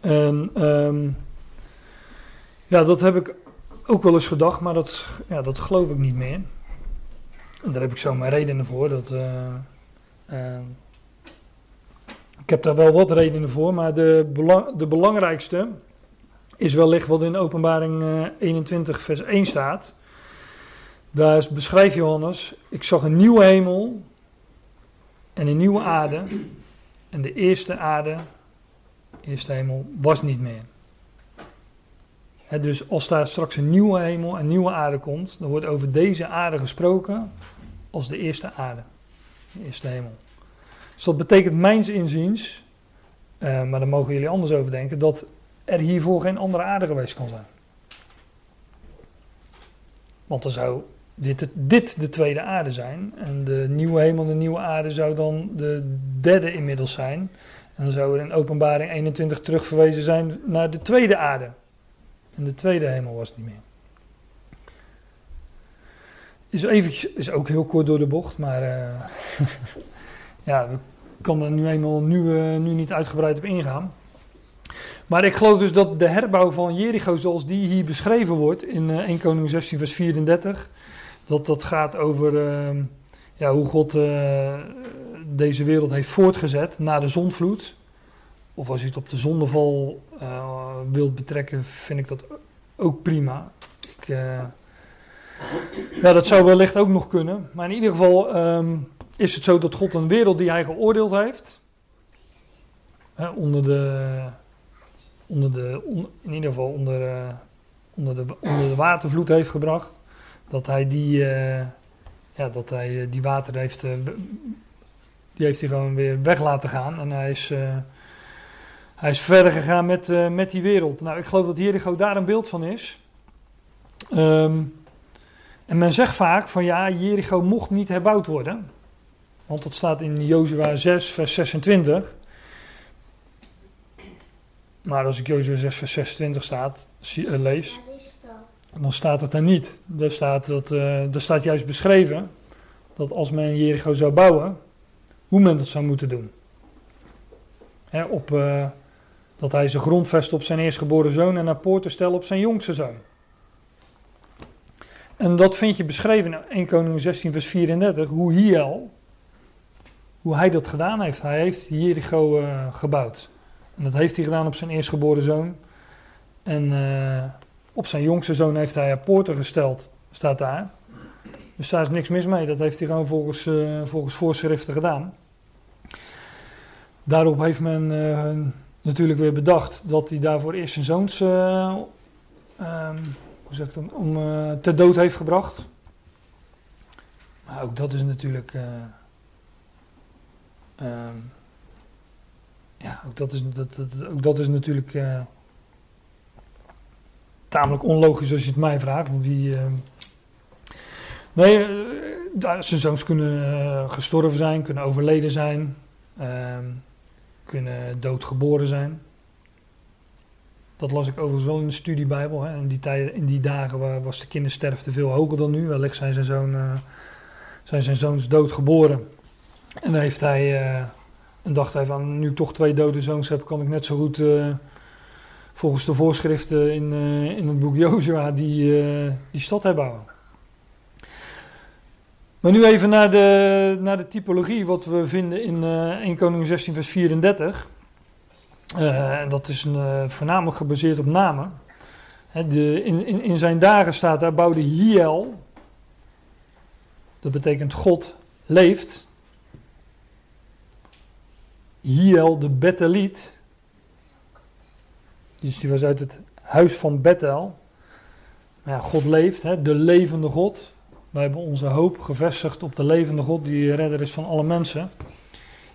En ehm, ja, dat heb ik ook wel eens gedacht, maar dat, ja, dat geloof ik niet meer. En daar heb ik zo mijn redenen voor. Dat, eh, ik heb daar wel wat redenen voor, maar de, de belangrijkste is wellicht wat in openbaring uh, 21 vers 1 staat. Daar beschrijft Johannes, ik zag een nieuwe hemel en een nieuwe aarde. En de eerste aarde, eerste hemel, was niet meer. dus als daar straks een nieuwe hemel en nieuwe aarde komt, dan wordt over deze aarde gesproken als de eerste aarde, de eerste hemel. Dus dat betekent mijns inziens, uh, maar daar mogen jullie anders over denken, dat er hiervoor geen andere aarde geweest kan zijn. Want dan zou dit, dit de tweede aarde zijn. En de nieuwe hemel en de nieuwe aarde zou dan de derde inmiddels zijn. En dan zou er in openbaring 21 terugverwezen zijn naar de tweede aarde. En de tweede hemel was niet meer. Is, even, is ook heel kort door de bocht, maar uh, ja, we kan er nu eenmaal nu, nu niet uitgebreid op ingaan. Maar ik geloof dus dat de herbouw van Jericho zoals die hier beschreven wordt in uh, 1 Koning 16 vers 34, dat dat gaat over uh, ja, hoe God uh, deze wereld heeft voortgezet na de zondvloed. Of als u het op de zondeval wilt betrekken, vind ik dat ook prima. Ik, ja, dat zou wellicht ook nog kunnen. Maar in ieder geval um, is het zo dat God een wereld die hij geoordeeld heeft, onder de, onder de, in ieder geval onder, onder, de, onder de watervloed heeft gebracht dat hij die, uh, ja, dat hij die water heeft, die heeft hij gewoon weer weg laten gaan. En hij is, hij is verder gegaan met, met die wereld. Nou, ik geloof dat Jericho daar een beeld van is. Um, en men zegt vaak van ja, Jericho mocht niet herbouwd worden. Want dat staat in Jozua 6, vers 26. Maar als ik Jozua 6, vers 26 staat, lees, dan staat het er niet. Er staat, dat, uh, er staat juist beschreven dat als men Jericho zou bouwen, hoe men dat zou moeten doen. He, op, uh, dat hij zijn grondvest op zijn eerstgeboren zoon en naar poorten stellen op zijn jongste zoon. En dat vind je beschreven in 1 Koning 16 vers 34, hoe Hiel, hoe hij dat gedaan heeft. Hij heeft Jericho uh, gebouwd. En dat heeft hij gedaan op zijn eerstgeboren zoon. En op zijn jongste zoon heeft hij poorten gesteld, staat daar. Dus daar is niks mis mee. Dat heeft hij gewoon volgens, uh, volgens voorschriften gedaan. Daarop heeft men natuurlijk weer bedacht dat hij daarvoor eerst zijn zoons um, hoe dat, om, ter dood heeft gebracht. Maar ook dat is natuurlijk. Um, ja, ook dat is, dat, dat, dat is natuurlijk tamelijk onlogisch als je het mij vraagt. Want wie, uh, nee, uh, zijn zoons kunnen uh, gestorven zijn, kunnen overleden zijn, ehm, kunnen doodgeboren zijn. Dat las ik overigens wel in de studiebijbel. Hè. In, die tijden, in die dagen was de kindersterfte veel hoger dan nu. Wellicht zijn zijn, zoon, zijn zijn zoons doodgeboren. En dan heeft hij, en dacht hij van, nu ik toch twee dode zoons heb, kan ik net zo goed volgens de voorschriften in, uh, in het boek Jozua die, uh, die stad herbouwen. Maar nu even naar de, naar de typologie wat we vinden in uh, 1 Koning 16 vers 34. Eh, en dat is een, eh, voornamelijk gebaseerd op namen. De, in, in, in zijn dagen staat daar bouwde Hiel. Dat betekent God leeft. Hiel de Betheliet. Dus die was uit het huis van Bethel. Maar ja, God leeft, de levende God. Wij hebben onze hoop gevestigd op de levende God, die redder is van alle mensen.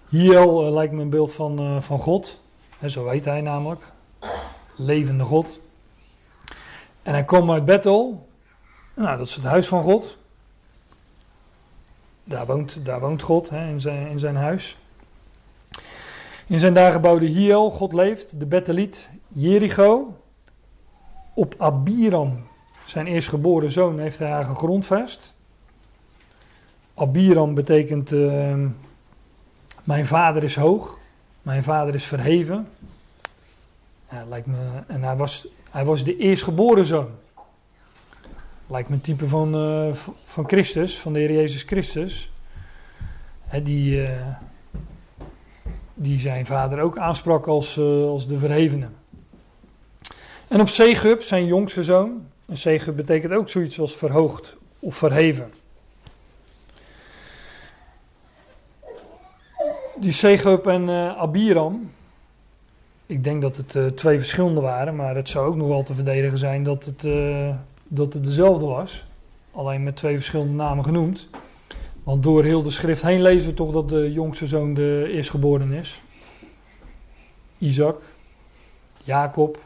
Hiel uh, lijkt me een beeld van, van God. Zo heet hij namelijk. Levende God. En hij kwam uit Bethel. Nou, dat is het huis van God. Daar woont, daar woont God in, zijn, in zijn huis. In zijn dagen bouwde Hiel, God leeft, de Betheliet, Jericho. Op Abiram, zijn eerstgeboren zoon, heeft hij haar gegrondvest. Abiram betekent, uh, mijn vader is hoog, mijn vader is verheven. Lijkt me, en hij was, hij was de eerstgeboren zoon. Lijkt me een type van, uh, van Christus, van de Heer Jezus Christus. He, die, uh, die zijn vader ook aansprak als, uh, als de verhevene. En op Segub, zijn jongste zoon. En Segub betekent ook zoiets als verhoogd of verheven. Die Segub en uh, Abiram. Ik denk dat het uh, twee verschillende waren, maar het zou ook nog wel te verdedigen zijn dat het, uh, dat het dezelfde was. Alleen met twee verschillende namen genoemd. Want door heel de schrift heen lezen we toch dat de jongste zoon de eerstgeboren is. Isaac, Jacob,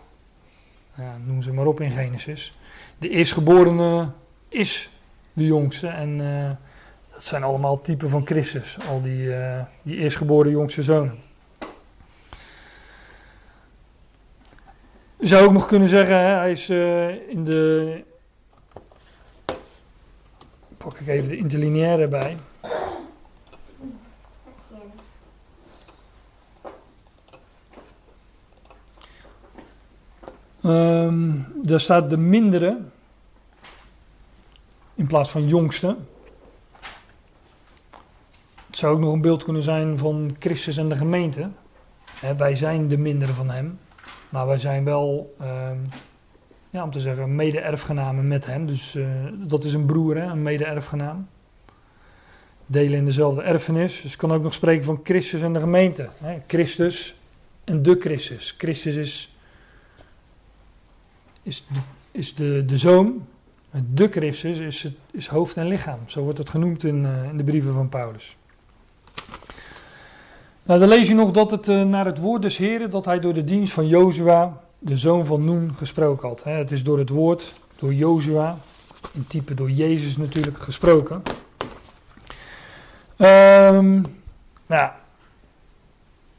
ja, noem ze maar op in Genesis. De eerstgeborene is de jongste en dat zijn allemaal typen van Christus, al die, uh, die eerstgeboren jongste zonen. Je zou ook nog kunnen zeggen, hè, hij is uh, in de. Pak ik even de interlineaire bij. Um, daar staat de mindere in plaats van jongste. Zou ook nog een beeld kunnen zijn van Christus en de gemeente. Wij zijn de mindere van hem, maar wij zijn wel, um, ja, om te zeggen, mede-erfgenamen met hem. Dus uh, dat is een broer, een mede-erfgenaam. Delen in dezelfde erfenis. Dus kan ook nog spreken van Christus en de gemeente. Christus en de Christus. Christus is is de, de, zoon, de Christus, is, het, is hoofd en lichaam. Zo wordt het genoemd in, uh, in de brieven van Paulus. Nou, dan lees je nog dat het uh, naar het woord des Heren, dat hij door de dienst van Jozua, de zoon van Noen, gesproken had. Het is door het woord, door Jozua, in type door Jezus natuurlijk, gesproken. Um, nou,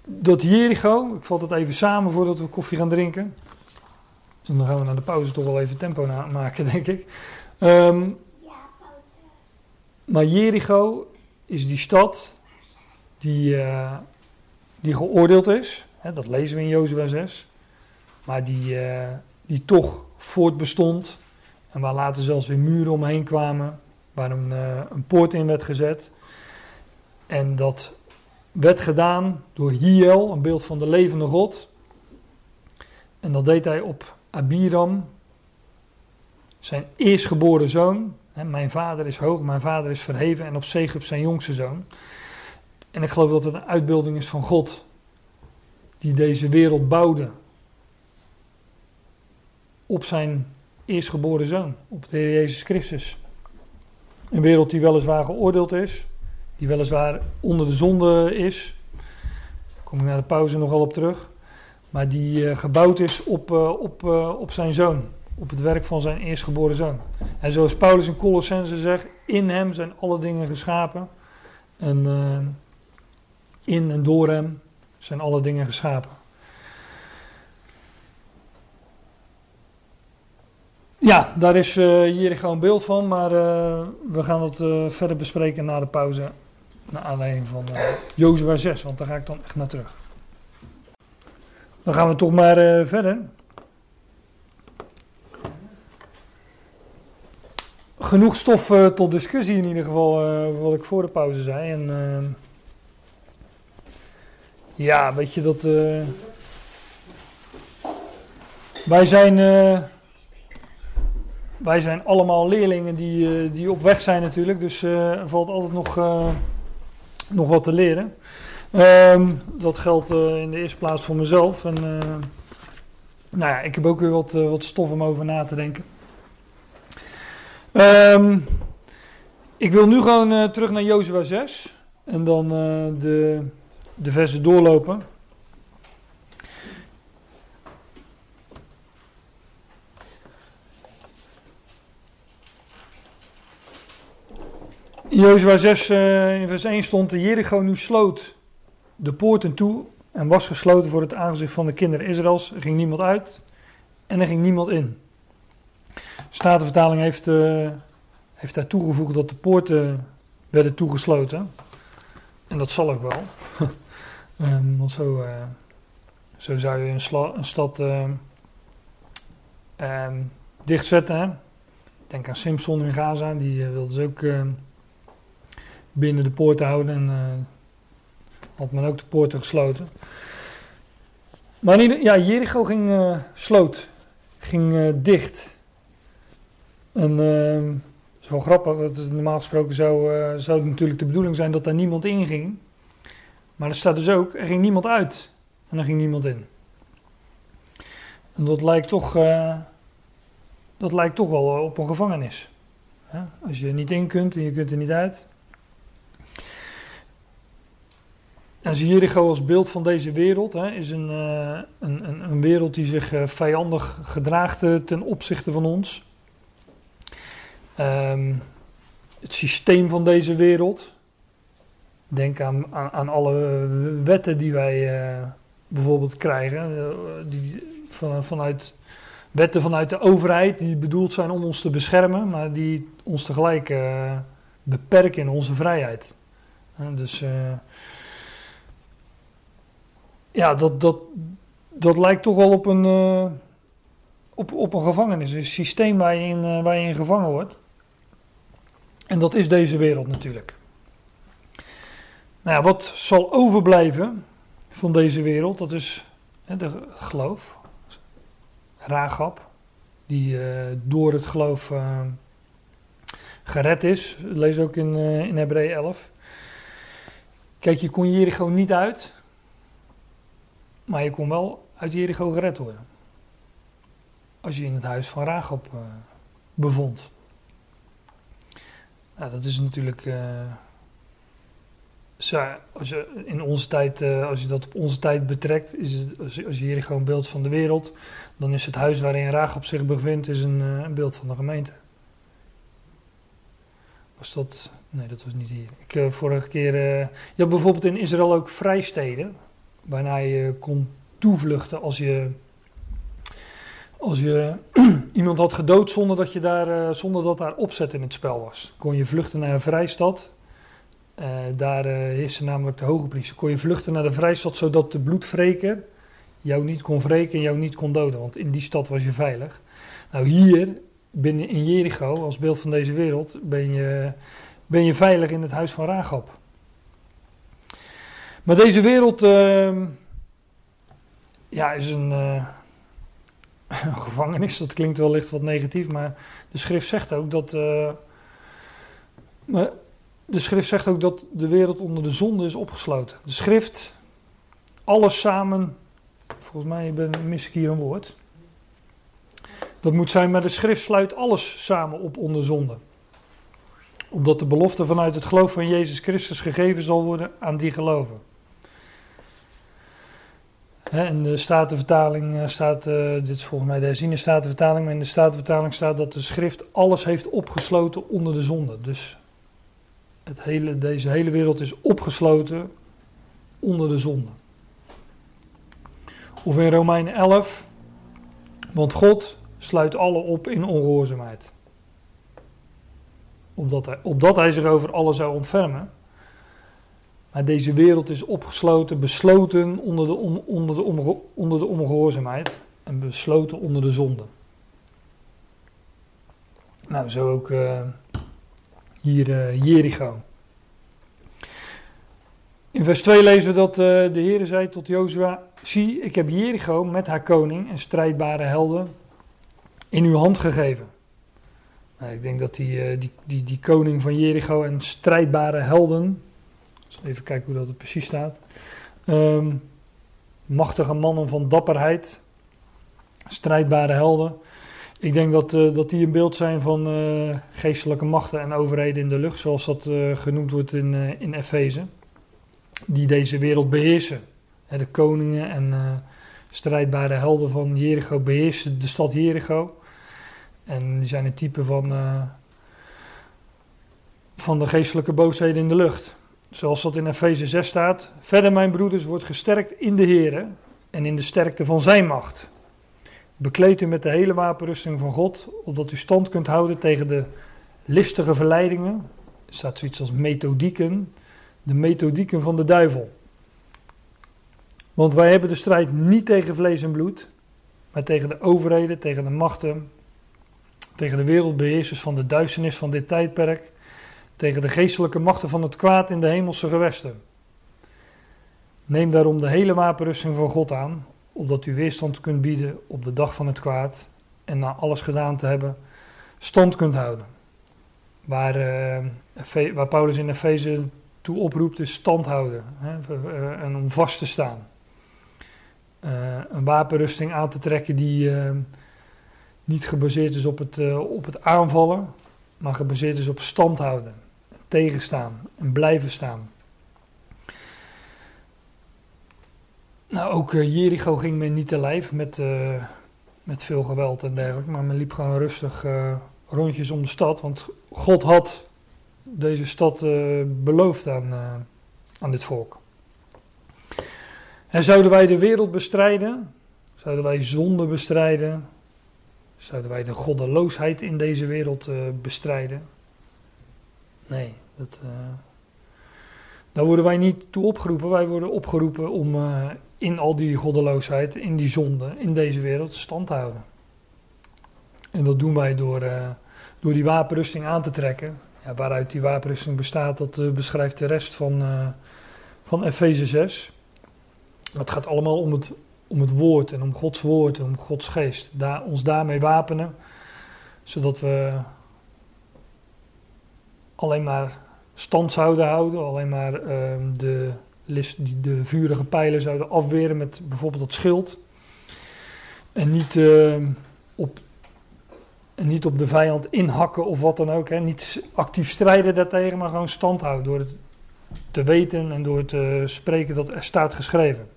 dat Jericho, ik vat het even samen voordat we koffie gaan drinken. En dan gaan we naar de pauze toch wel even tempo maken, denk ik. Um, maar Jericho is die stad die, uh, die geoordeeld is. Hè, dat lezen we in Jozua 6. Maar die, uh, die toch voortbestond. En waar later zelfs weer muren omheen kwamen. Waar een, uh, een poort in werd gezet. En dat werd gedaan door Hiel, een beeld van de levende God. En dat deed hij op Abiram, zijn eerstgeboren zoon. Mijn vader is hoog, mijn vader is verheven. En op Segub zijn jongste zoon. En ik geloof dat het een uitbeelding is van God. Die deze wereld bouwde. Op zijn eerstgeboren zoon. Op de Heer Jezus Christus. Een wereld die weliswaar geoordeeld is. Die weliswaar onder de zonde is. Daar kom ik na de pauze nogal op terug. Maar die uh, gebouwd is op, uh, op, uh, op zijn zoon. Op het werk van zijn eerstgeboren zoon. En zoals Paulus in Colossense zegt, in hem zijn alle dingen geschapen. En in en door hem zijn alle dingen geschapen. Ja, daar is hier gewoon een beeld van, maar we gaan het verder bespreken na de pauze. Naar aanleiding van Jozua 6, want daar ga ik dan echt naar terug. Dan gaan we toch maar uh, verder. Genoeg stof uh, tot discussie in ieder geval, uh, wat ik voor de pauze zei. En ja, weet je dat. Wij zijn, eh, wij zijn allemaal leerlingen die, eh, die op weg zijn natuurlijk, dus eh, er valt altijd nog, eh, nog wat te leren. Ehm, dat geldt eh, in de eerste plaats voor mezelf. En, eh, nou ja, ik heb ook weer wat, eh, wat stof om over na te denken. Ehm, ik wil nu gewoon eh, terug naar Jozua 6 en dan eh, de, de versen doorlopen. Jozua 6 eh, in vers 1 stond de Jericho nu sloot de poorten toe en was gesloten voor het aangezicht van de kinderen Israëls. Er ging niemand uit en er ging niemand in. De Statenvertaling heeft, eh, heeft daar toegevoegd dat de poorten werden toegesloten. En dat zal ook wel. Ehm, want zo, eh, zo zou je een, stad ehm, dichtzetten. Denk aan Simpson in Gaza, die eh, wilde ze ook binnen de poorten houden. En eh, had men ook de poorten gesloten. Maar ieder, ja, Jericho ging eh, sloot, ging dicht. En ehm, dat is wel grappig, normaal gesproken zou, zou het natuurlijk de bedoeling zijn dat daar niemand in ging. Maar er staat dus ook, er ging niemand uit en er ging niemand in. En dat lijkt toch, eh, dat lijkt toch wel eh, op een gevangenis. Als je er niet in kunt en je kunt er niet uit. En Jericho als beeld van deze wereld hè, is een, eh, een, een, wereld die zich eh, vijandig gedraagt ten opzichte van ons. Ehm, het systeem van deze wereld. Denk aan, aan, aan alle wetten die wij eh, bijvoorbeeld krijgen. eh, die van, vanuit, wetten vanuit de overheid die bedoeld zijn om ons te beschermen, maar die ons tegelijk eh, beperken in onze vrijheid. Dus ja, dat, dat, dat lijkt toch wel op een, op, op een gevangenis. Een systeem waar je, waar je in gevangen wordt. En dat is deze wereld natuurlijk. Nou ja, wat zal overblijven van deze wereld? Dat is hè, de geloof. Raagap. Die eh, door het geloof eh, gered is. Lees ook in, eh in Hebreeën 11. Kijk, je kon Jericho niet uit. Maar je kon wel uit Jericho gered worden. Als je in het huis van eh, bevond. Nou, dat is natuurlijk. Als je in onze tijd, eh, als je dat op onze tijd betrekt, is het, als, je- Jericho een beeld van de wereld, dan is het huis waarin Rahab zich bevindt, is een, eh, een beeld van de gemeente. Was dat? Nee, dat was niet hier. Ik, eh, vorige keer. je had bijvoorbeeld in Israël ook vrijsteden waarna je kon toevluchten als je, als je iemand had gedood zonder dat, je daar, zonder dat daar opzet in het spel was. Kon je vluchten naar een vrijstad. Eh, daar eh heerste namelijk de hoge priester. Kon je vluchten naar de vrijstad zodat de bloedwreker jou niet kon wreken en jou niet kon doden. Want in die stad was je veilig. Nou hier, binnen in Jericho, als beeld van deze wereld, ben je, ben je veilig in het huis van Rahab. Maar deze wereld ehm, ja, is een, eh, een gevangenis. Dat klinkt wellicht wat negatief, maar de schrift zegt ook dat. maar de schrift zegt ook dat de wereld onder de zonde is opgesloten. De schrift, alles samen. Volgens mij mis ik hier een woord. Dat moet zijn, maar de schrift sluit alles samen op onder zonde. Opdat de belofte vanuit het geloof van Jezus Christus gegeven zal worden aan die geloven. In de Statenvertaling eh, staat, eh, dit is volgens mij de herziene Statenvertaling, maar in de Statenvertaling staat dat de schrift alles heeft opgesloten onder de zonde. Dus het hele, deze hele wereld is opgesloten onder de zonde. Of in Romeinen 11, want God sluit alle op in ongehoorzaamheid. Opdat hij, opdat hij zich over alle zou ontfermen. Maar deze wereld is opgesloten, besloten onder de, on, onder, de onder de ongehoorzaamheid en besloten onder de zonde. Nou, zo ook uh, hier uh, Jericho. In vers 2 lezen we dat uh, de Heer zei tot Jozua: zie, ik heb Jericho met haar koning en strijdbare helden in uw hand gegeven. Nou, ik denk dat die, eh, die, die, die koning van Jericho en strijdbare helden, even kijken hoe dat precies staat, Ehm, machtige mannen van dapperheid, strijdbare helden. Ik denk dat, eh, dat die een beeld zijn van eh, geestelijke machten en overheden in de lucht, zoals dat eh, genoemd wordt in, in Efeze, die deze wereld beheersen. Hè, de koningen en strijdbare helden van Jericho beheersen de stad Jericho. En die zijn een type van, van de geestelijke boosheden in de lucht. Zoals dat in Efeze 6 staat. Verder, mijn broeders, wordt gesterkt in de Here en in de sterkte van zijn macht. Bekleed u met de hele wapenrusting van God, opdat u stand kunt houden tegen de listige verleidingen. Er staat zoiets als methodieken. De methodieken van de duivel. Want wij hebben de strijd niet tegen vlees en bloed, maar tegen de overheden, tegen de machten, tegen de wereldbeheersers van de duisternis van dit tijdperk, tegen de geestelijke machten van het kwaad in de hemelse gewesten. Neem daarom de hele wapenrusting van God aan, opdat u weerstand kunt bieden op de dag van het kwaad en na alles gedaan te hebben, stand kunt houden. Waar, eh, waar Paulus in Efeze toe oproept is stand houden hè, eh, en om vast te staan. Eh, een wapenrusting aan te trekken die niet gebaseerd is op het, op het aanvallen, maar gebaseerd is op stand houden, tegenstaan en blijven staan. Nou, ook eh, Jericho ging men niet te lijf met, eh, met veel geweld en dergelijke, maar men liep gewoon rustig eh, rondjes om de stad, want God had deze stad beloofd aan, aan dit volk. En zouden wij de wereld bestrijden, zouden wij zonde bestrijden, zouden wij de goddeloosheid in deze wereld bestrijden? Nee, dat, daar worden wij niet toe opgeroepen. Wij worden opgeroepen om in al die goddeloosheid, in die zonde, in deze wereld stand houden. En dat doen wij door, eh, door die wapenrusting aan te trekken. Ja, waaruit die wapenrusting bestaat, dat eh, beschrijft de rest van, eh van Efeze 6. Het gaat allemaal om het, om het woord en om Gods woord en om Gods geest. Daar, ons daarmee wapenen, zodat we alleen maar stand zouden houden, alleen maar ehm, de, die- de vurige pijlen zouden afweren met bijvoorbeeld dat schild. En niet, ehm, op, en niet op de vijand inhakken of wat dan ook. Hè. Niet actief strijden daartegen, maar gewoon stand houden door het te weten en door te spreken dat er staat geschreven.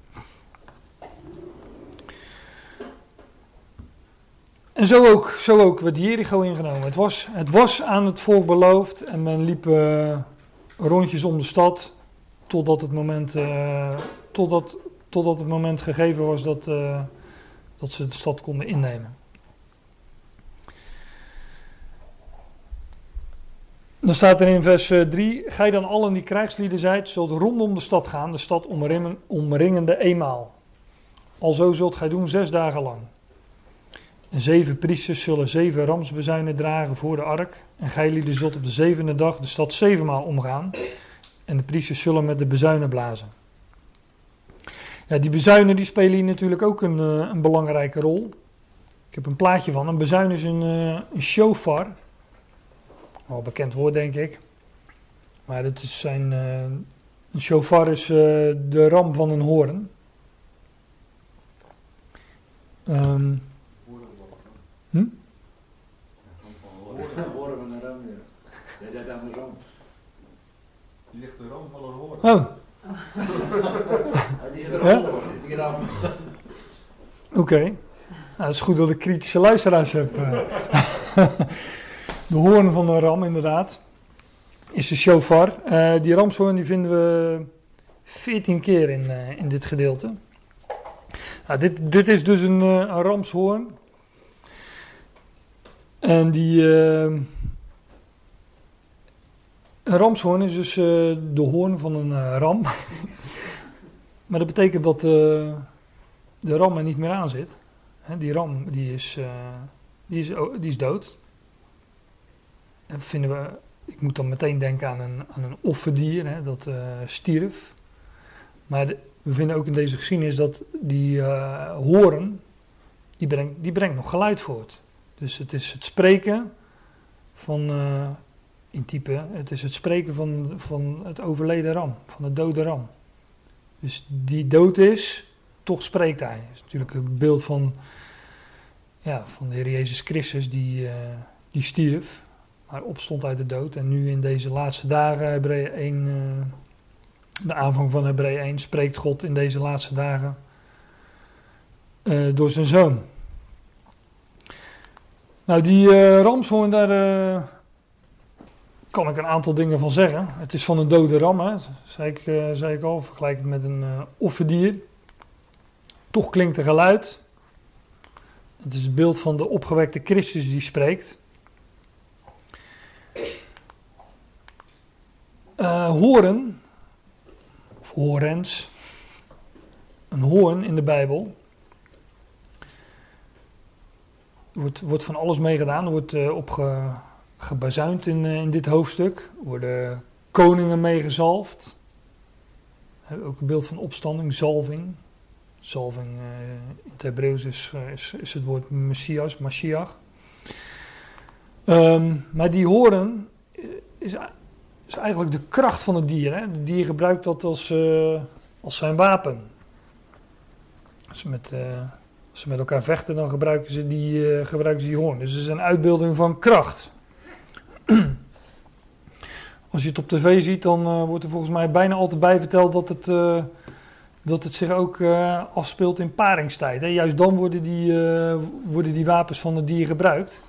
En zo ook, zo ook werd Jericho ingenomen. Het was, het was aan het volk beloofd en men liep eh, rondjes om de stad totdat het moment, eh, totdat, totdat het moment gegeven was dat, eh, dat ze de stad konden innemen. Dan staat er in vers 3: Gij dan allen die krijgslieden zijt, zult rondom de stad gaan, de stad omringen, omringende eenmaal. Alzo zult gij doen zes dagen lang. En zeven priesters zullen zeven ramsbezuinen dragen voor de ark. En gij lieden zult op de zevende dag de stad zevenmaal omgaan. En de priesters zullen met de bezuinen blazen. Ja, die bezuinen die spelen hier natuurlijk ook een, eh, een belangrijke rol. Ik heb een plaatje van. Een bezuin is een, eh, een shofar. Wel bekend woord, denk ik. Maar het is zijn, eh, een shofar is de ram van een hoorn. Ehm, Hm? Horen we naar hem, ja. Dat is andersom. Die ligt de ram van een hoorn. oh, Die ook, die ram. oké. Nou, het is goed dat ik kritische luisteraars heb. eh. de hoorn van een ram, inderdaad, is de shofar. Eh, die ramshoorn die vinden we 14 keer in, eh, in dit gedeelte. Nou, dit, dit is dus een, eh, een ramshoorn. En die. Een ramshoorn is dus eh, de hoorn van een eh, ram. maar dat betekent dat eh, de ram er niet meer aan zit. Hè, die ram die is, die, is, die is dood. En vinden we, ik moet dan meteen denken aan een, aan een offerdier hè, dat stierf. Maar we vinden ook in deze geschiedenis dat die horen, die brengt, die brengt nog geluid voort. Dus het is het spreken van, in type, het is het spreken van, van het overleden ram, van het dode ram. Dus die dood is, toch spreekt hij. Dat is natuurlijk een beeld van, ja, van de Heer Jezus Christus die, eh, die stierf, maar opstond uit de dood. En nu in deze laatste dagen, Hebreeën 1, eh, de aanvang van Hebreeën 1, spreekt God in deze laatste dagen eh, door zijn zoon. Nou, die uh, ramshoorn, daar kan ik een aantal dingen van zeggen. Het is van een dode ram, hè. Zei, ik, uh, zei ik al, vergelijk het met een offerdier. Toch klinkt er geluid. Het is het beeld van de opgewekte Christus die spreekt. horen, of horens, een hoorn in de Bijbel Er wordt, wordt van alles mee gedaan. Er wordt uh, op ge, gebazuind in, uh, in dit hoofdstuk. Worden koningen meegezalfd. Ook een beeld van opstanding, zalving. Zalving uh, in het Hebreeuws is, is, is, het woord Messias, Mashiach. Um, maar die horen is, is, eigenlijk de kracht van het dier. Hè? Het dier gebruikt dat als, als zijn wapen. Als met als ze met elkaar vechten, dan gebruiken ze die, gebruiken ze die hoorn. Dus het is een uitbeelding van kracht. Als je het op tv ziet, dan uh, wordt er volgens mij bijna altijd bij verteld dat het, uh, dat het zich ook afspeelt in paringstijd. Hè? Juist dan worden die, worden die wapens van het dier gebruikt.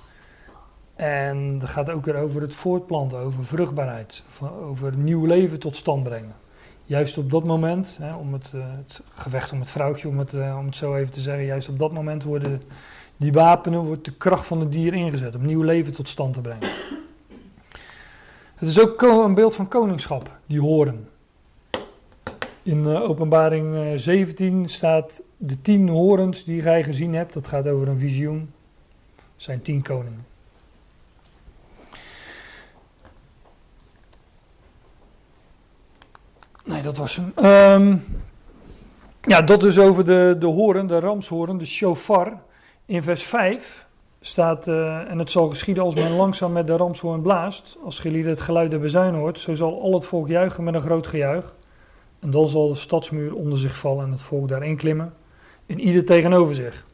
En dat gaat ook weer over het voortplanten, over vruchtbaarheid, over nieuw leven tot stand brengen juist op dat moment, hè, om het, uh, het, gevecht om het vrouwtje, om het, uh, om het zo even te zeggen, juist op dat moment worden die wapenen, wordt de kracht van het dier ingezet om nieuw leven tot stand te brengen. Het is ook een beeld van koningschap, die horen. In uh, openbaring 17 staat de tien horens die gij gezien hebt, dat gaat over een visioen, zijn tien koningen. Nee, dat was hem. Um, ja, dat dus over de, de horen, de ramshoren, de shofar. In vers 5 staat, uh, en het zal geschieden als men langzaam met de ramshoorn blaast. Als gelieden het geluid der bezuin hoort, zo zal al het volk juichen met een groot gejuich. En dan zal de stadsmuur onder zich vallen en het volk daarin klimmen. En ieder tegenover zich.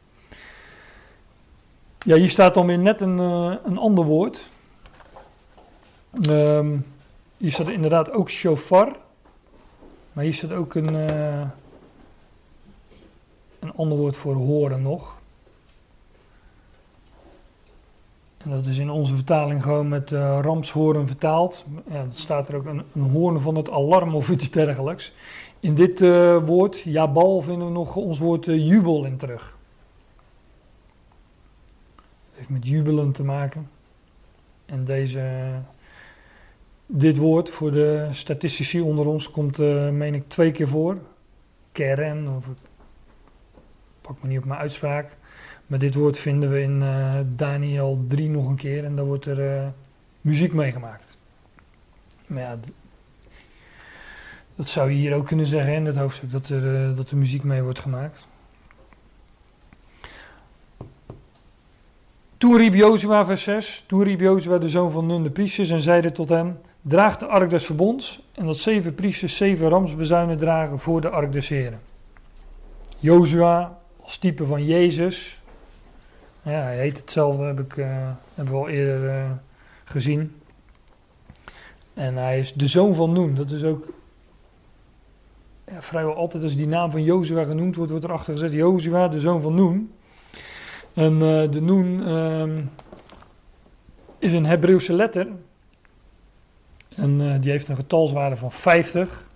Ja, hier staat dan weer net een, uh, een ander woord. Um, hier staat inderdaad ook shofar. Maar hier staat ook een, uh, een ander woord voor horen nog. En dat is in onze vertaling gewoon met uh, ramshoren vertaald. Ja, dat staat er ook een, een hoorn van het alarm of iets dergelijks. In dit uh, woord, jabal, vinden we nog ons woord uh, jubel in terug. Het heeft met jubelen te maken. En deze dit woord voor de statistici onder ons komt, uh, meen ik, twee keer voor. Keren, of ik pak me niet op mijn uitspraak. Maar dit woord vinden we in uh, Daniel 3 nog een keer en daar wordt er uh, muziek mee gemaakt. Maar ja, dat zou je hier ook kunnen zeggen in het hoofdstuk, dat er, dat er muziek mee wordt gemaakt. Toen riep Jozua, vers 6, toen riep Jozua de zoon van Nun de priesters en zeide tot hem, draagt de ark des verbonds en dat zeven priesters zeven ramsbezuinen dragen voor de ark des heren. Jozua als type van Jezus. Ja, hij heet hetzelfde, heb ik, uh, hebben we al eerder uh, gezien. En hij is de zoon van Noen. Dat is ook ja, vrijwel altijd als die naam van Jozua genoemd wordt, wordt erachter gezet Jozua, de zoon van Noen. En uh, de Noen ehm, is een Hebreeuwse letter en die heeft een getalswaarde van 50.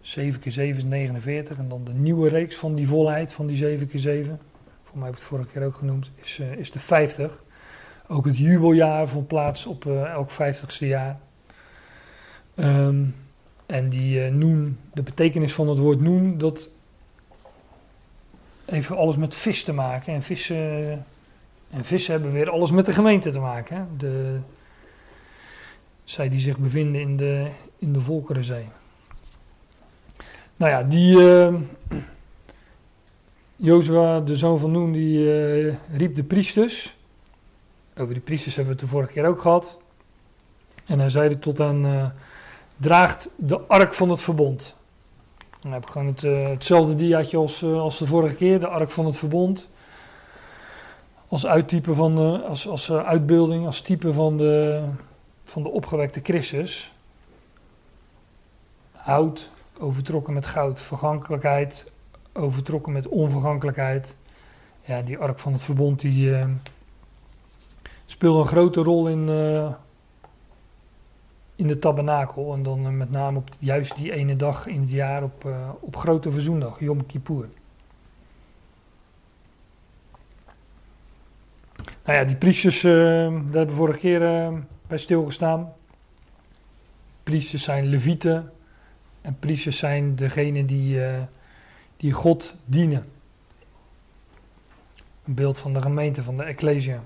7 keer 7 is 49. En dan de nieuwe reeks van die volheid van die 7 keer 7. Voor mij heb ik het vorige keer ook genoemd. Is, uh, is de 50. Ook het jubeljaar vond plaats op uh, elk 50ste jaar. Um, en die noen, de betekenis van het woord noen, dat heeft alles met vis te maken. En vissen, en vissen hebben weer alles met de gemeente te maken. Hè? De, zij die zich bevinden in de, in de Volkerenzee. Nou ja, die eh Jozua, de zoon van Noen, die eh, riep de priesters. Over die priesters hebben we het de vorige keer ook gehad. En hij zeide tot hen, eh, draagt de ark van het verbond. Dan heb ik gewoon het, eh, hetzelfde diaatje als, als de vorige keer, de ark van het verbond. Als uittype van de, als, als uitbeelding, als type van de, van de opgewekte Christus. Hout, overtrokken met goud, vergankelijkheid, overtrokken met onvergankelijkheid. Ja, die ark van het verbond die eh, speelde een grote rol in, eh, in de tabernakel. En dan eh, met name op juist die ene dag in het jaar op, op Grote Verzoendag, Yom Kippur. Nou ja, die priesters, daar hebben we vorige keer bij stilgestaan. Priesters zijn levieten. En priesters zijn degene die, die God dienen. Een beeld van de gemeente, van de Ecclesia.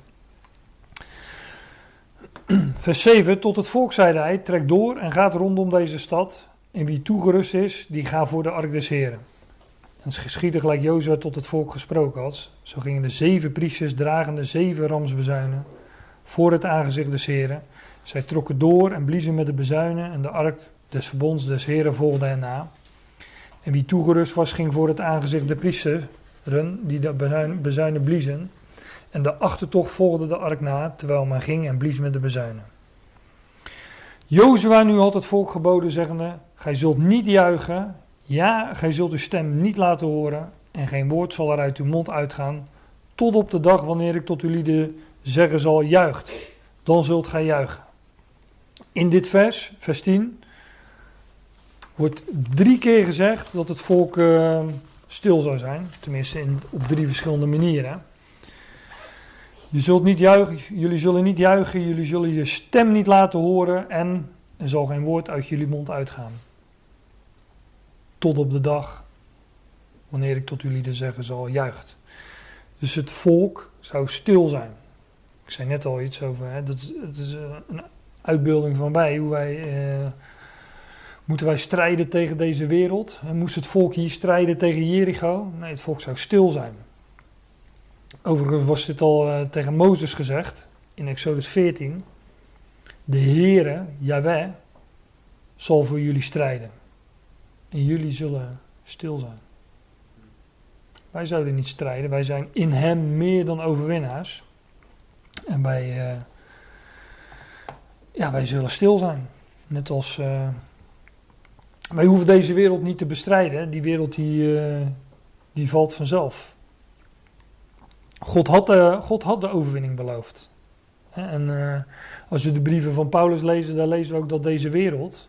Vers 7. Tot het volk zeide hij, trek door en gaat rondom deze stad. En wie toegerust is, die ga voor de ark des Heren. En het geschiedde gelijk Jozua tot het volk gesproken had. Zo gingen de zeven priesters dragende zeven ramsbezuinen voor het aangezicht des Heren. Zij trokken door en bliezen met de bezuinen en de ark des verbonds des Heren volgde hen na. En wie toegerust was, ging voor het aangezicht der priesteren, die de bezuin- bezuinen bliezen. En de achtertocht volgde de ark na, terwijl men ging en blies met de bezuinen. Jozua nu had het volk geboden, zeggende, gij zult niet juichen, ja, gij zult uw stem niet laten horen, en geen woord zal er uit uw mond uitgaan, tot op de dag wanneer ik tot uw lieden zeggen zal, juicht, dan zult gij juichen. In dit vers, vers 10, wordt drie keer gezegd dat het volk eh, stil zou zijn. Tenminste in, op drie verschillende manieren. Je zult niet juichen, jullie zullen niet juichen, jullie zullen je stem niet laten horen en er zal geen woord uit jullie mond uitgaan. Tot op de dag wanneer ik tot jullie de zeggen zal, juicht. Dus het volk zou stil zijn. Ik zei net al iets over, hè, dat is eh, een uitbeelding van wij, hoe wij... eh, Moeten wij strijden tegen deze wereld? Moest het volk hier strijden tegen Jericho? Nee, het volk zou stil zijn. Overigens was dit al eh, tegen Mozes gezegd in Exodus 14. De Heere, Yahweh, zal voor jullie strijden. En jullie zullen stil zijn. Wij zouden niet strijden, wij zijn in Hem meer dan overwinnaars. En wij, eh, ja, wij zullen stil zijn. Net als... eh, wij hoeven deze wereld niet te bestrijden. Die wereld die, eh, die valt vanzelf. God had, de, God had de overwinning beloofd. En eh, als we de brieven van Paulus lezen, dan lezen we ook dat deze wereld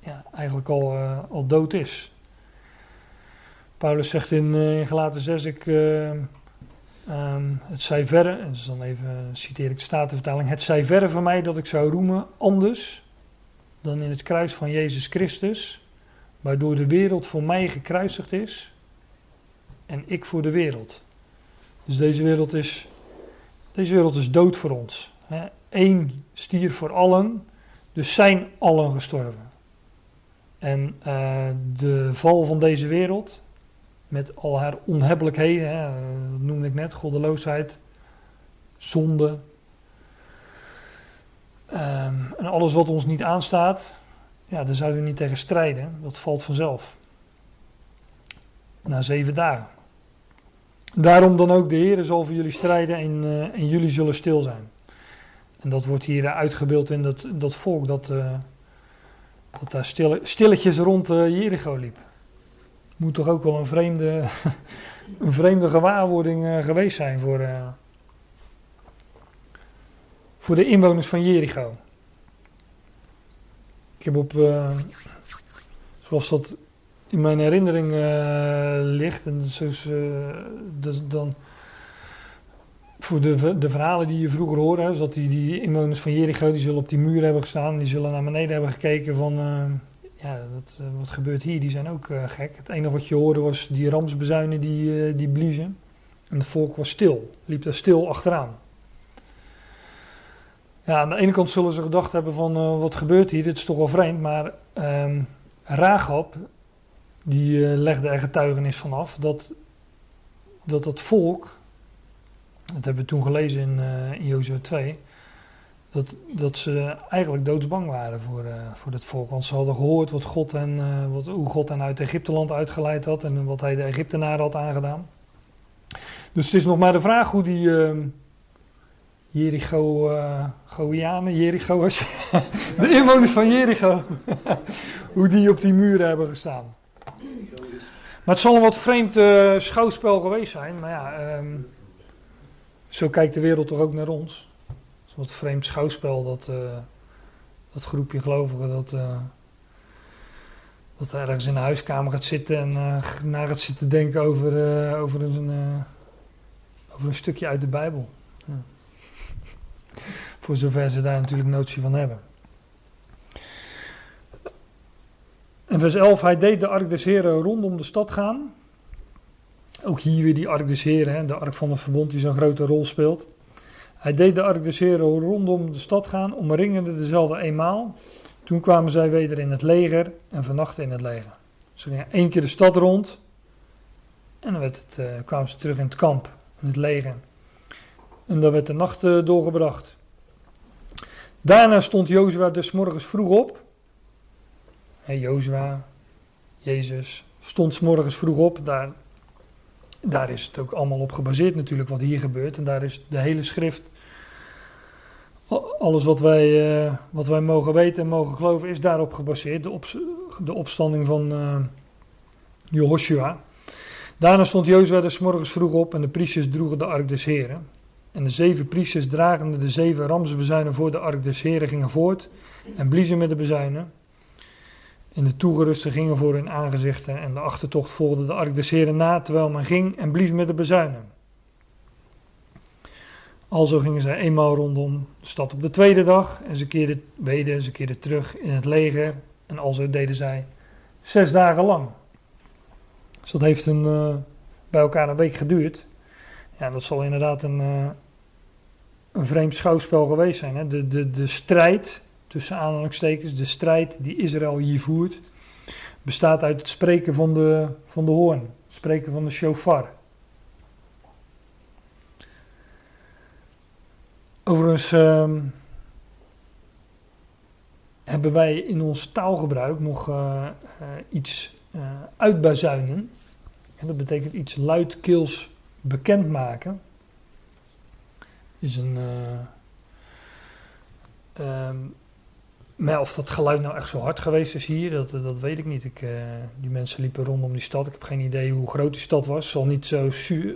ja, eigenlijk al, eh, al dood is. Paulus zegt in, eh, in Galaten 6, ik, eh, ehm, het zij verre, en dus dan even citeer ik de Statenvertaling, het zij verre van mij dat ik zou roemen anders dan in het kruis van Jezus Christus, waardoor de wereld voor mij gekruisigd is en ik voor de wereld. Dus deze wereld is, deze wereld is dood voor ons. Hè. Eén stier voor allen, dus zijn allen gestorven. En eh, de val van deze wereld, met al haar onhebbelijkheden, hè, eh, dat noemde ik net, goddeloosheid, zonde, Ehm, en alles wat ons niet aanstaat, ja, daar zouden we niet tegen strijden. Dat valt vanzelf. Na zeven dagen. Daarom dan ook de Heer zal voor jullie strijden en, eh, en jullie zullen stil zijn. En dat wordt hier uitgebeeld in dat, dat volk dat, eh, dat daar stille, stilletjes rond eh, Jericho liep. Moet toch ook wel een vreemde, een vreemde gewaarwording geweest zijn voor, voor de inwoners van Jericho. Ik heb op, eh, zoals dat in mijn herinnering eh, ligt, en zoals, eh, dus dan voor de, de verhalen die je vroeger hoorde, hè, zodat die, die inwoners van Jericho, die zullen op die muur hebben gestaan, die zullen naar beneden hebben gekeken van, ja, dat, wat gebeurt hier, die zijn ook gek. Het enige wat je hoorde was die ramsbezuinen die, die bliezen. En het volk was stil, liep daar stil achteraan. Ja, aan de ene kant zullen ze gedacht hebben van, eh, wat gebeurt hier, dit is toch wel vreemd, maar ehm Rahab, die eh, legde er getuigenis van af dat dat, dat volk, dat hebben we toen gelezen in, uh, in Jozua 2, dat, dat ze eigenlijk doodsbang waren voor, uh, voor het volk. Want ze hadden gehoord wat God uh, wat, hoe God hen uit Egypteland uitgeleid had en wat hij de Egyptenaren had aangedaan. Dus het is nog maar de vraag hoe die uh, Jericho, Goianen, Jericho's, de inwoners van Jericho, hoe die op die muren hebben gestaan. Maar het zal een wat vreemd uh, schouwspel geweest zijn. Maar ja, um, zo kijkt de wereld toch ook naar ons. Het is een wat vreemd schouwspel dat, uh, dat groepje gelovigen dat, uh, dat ergens in de huiskamer gaat zitten en na gaat zitten denken over, over, een, over een stukje uit de Bijbel. Ja. Voor zover ze daar natuurlijk notie van hebben. En vers 11, hij deed de ark des heren rondom de stad gaan. Ook hier weer die ark des heren, de ark van het verbond die zo'n grote rol speelt. Hij deed de ark des heren rondom de stad gaan, omringende dezelfde eenmaal. Toen kwamen zij weder in het leger en vernachten in het leger. Ze gingen één keer de stad rond en dan werd het, uh, kwamen ze terug in het kamp, in het leger. En dan werd de nacht uh, doorgebracht. Daarna stond Jozua dus morgens vroeg op Hey, Jozua, Jezus, stond s morgens vroeg op. Daar, daar is het ook allemaal op gebaseerd natuurlijk wat hier gebeurt. En daar is de hele schrift, alles wat wij, uh, wat wij mogen weten en mogen geloven, is daarop gebaseerd. De, op, de opstanding van uh, Jehoshua. Daarna stond Jozua dus morgens vroeg op en de priesters droegen de ark des heren. En de zeven priesters dragende de zeven ramsbezuinen voor de ark des heren gingen voort en bliezen met de bezuinen. En de toegerusten gingen voor hun aangezichten en de achtertocht volgde de ark des heren na, terwijl men ging en blies met de bezuinen. Alzo gingen zij eenmaal rondom de stad op de tweede dag en ze keerden weder, ze keerden terug in het leger en alzo deden zij zes dagen lang. Dus dat heeft een, uh, bij elkaar een week geduurd. Ja, dat zal inderdaad een, uh, een vreemd schouwspel geweest zijn. Hè? De, de, de strijd tussen aanhalingstekens, de strijd die Israël hier voert, bestaat uit het spreken van de, van de hoorn, het spreken van de shofar. Overigens um, hebben wij in ons taalgebruik nog uh, uh, iets uh, uitbazuinen. En dat betekent iets luidkeels bekendmaken. Is een. Um, of dat geluid nou echt zo hard geweest is hier, dat, dat weet ik niet. Ik, uh, die mensen liepen rondom die stad. Ik heb geen idee hoe groot die stad was. Het zal niet zo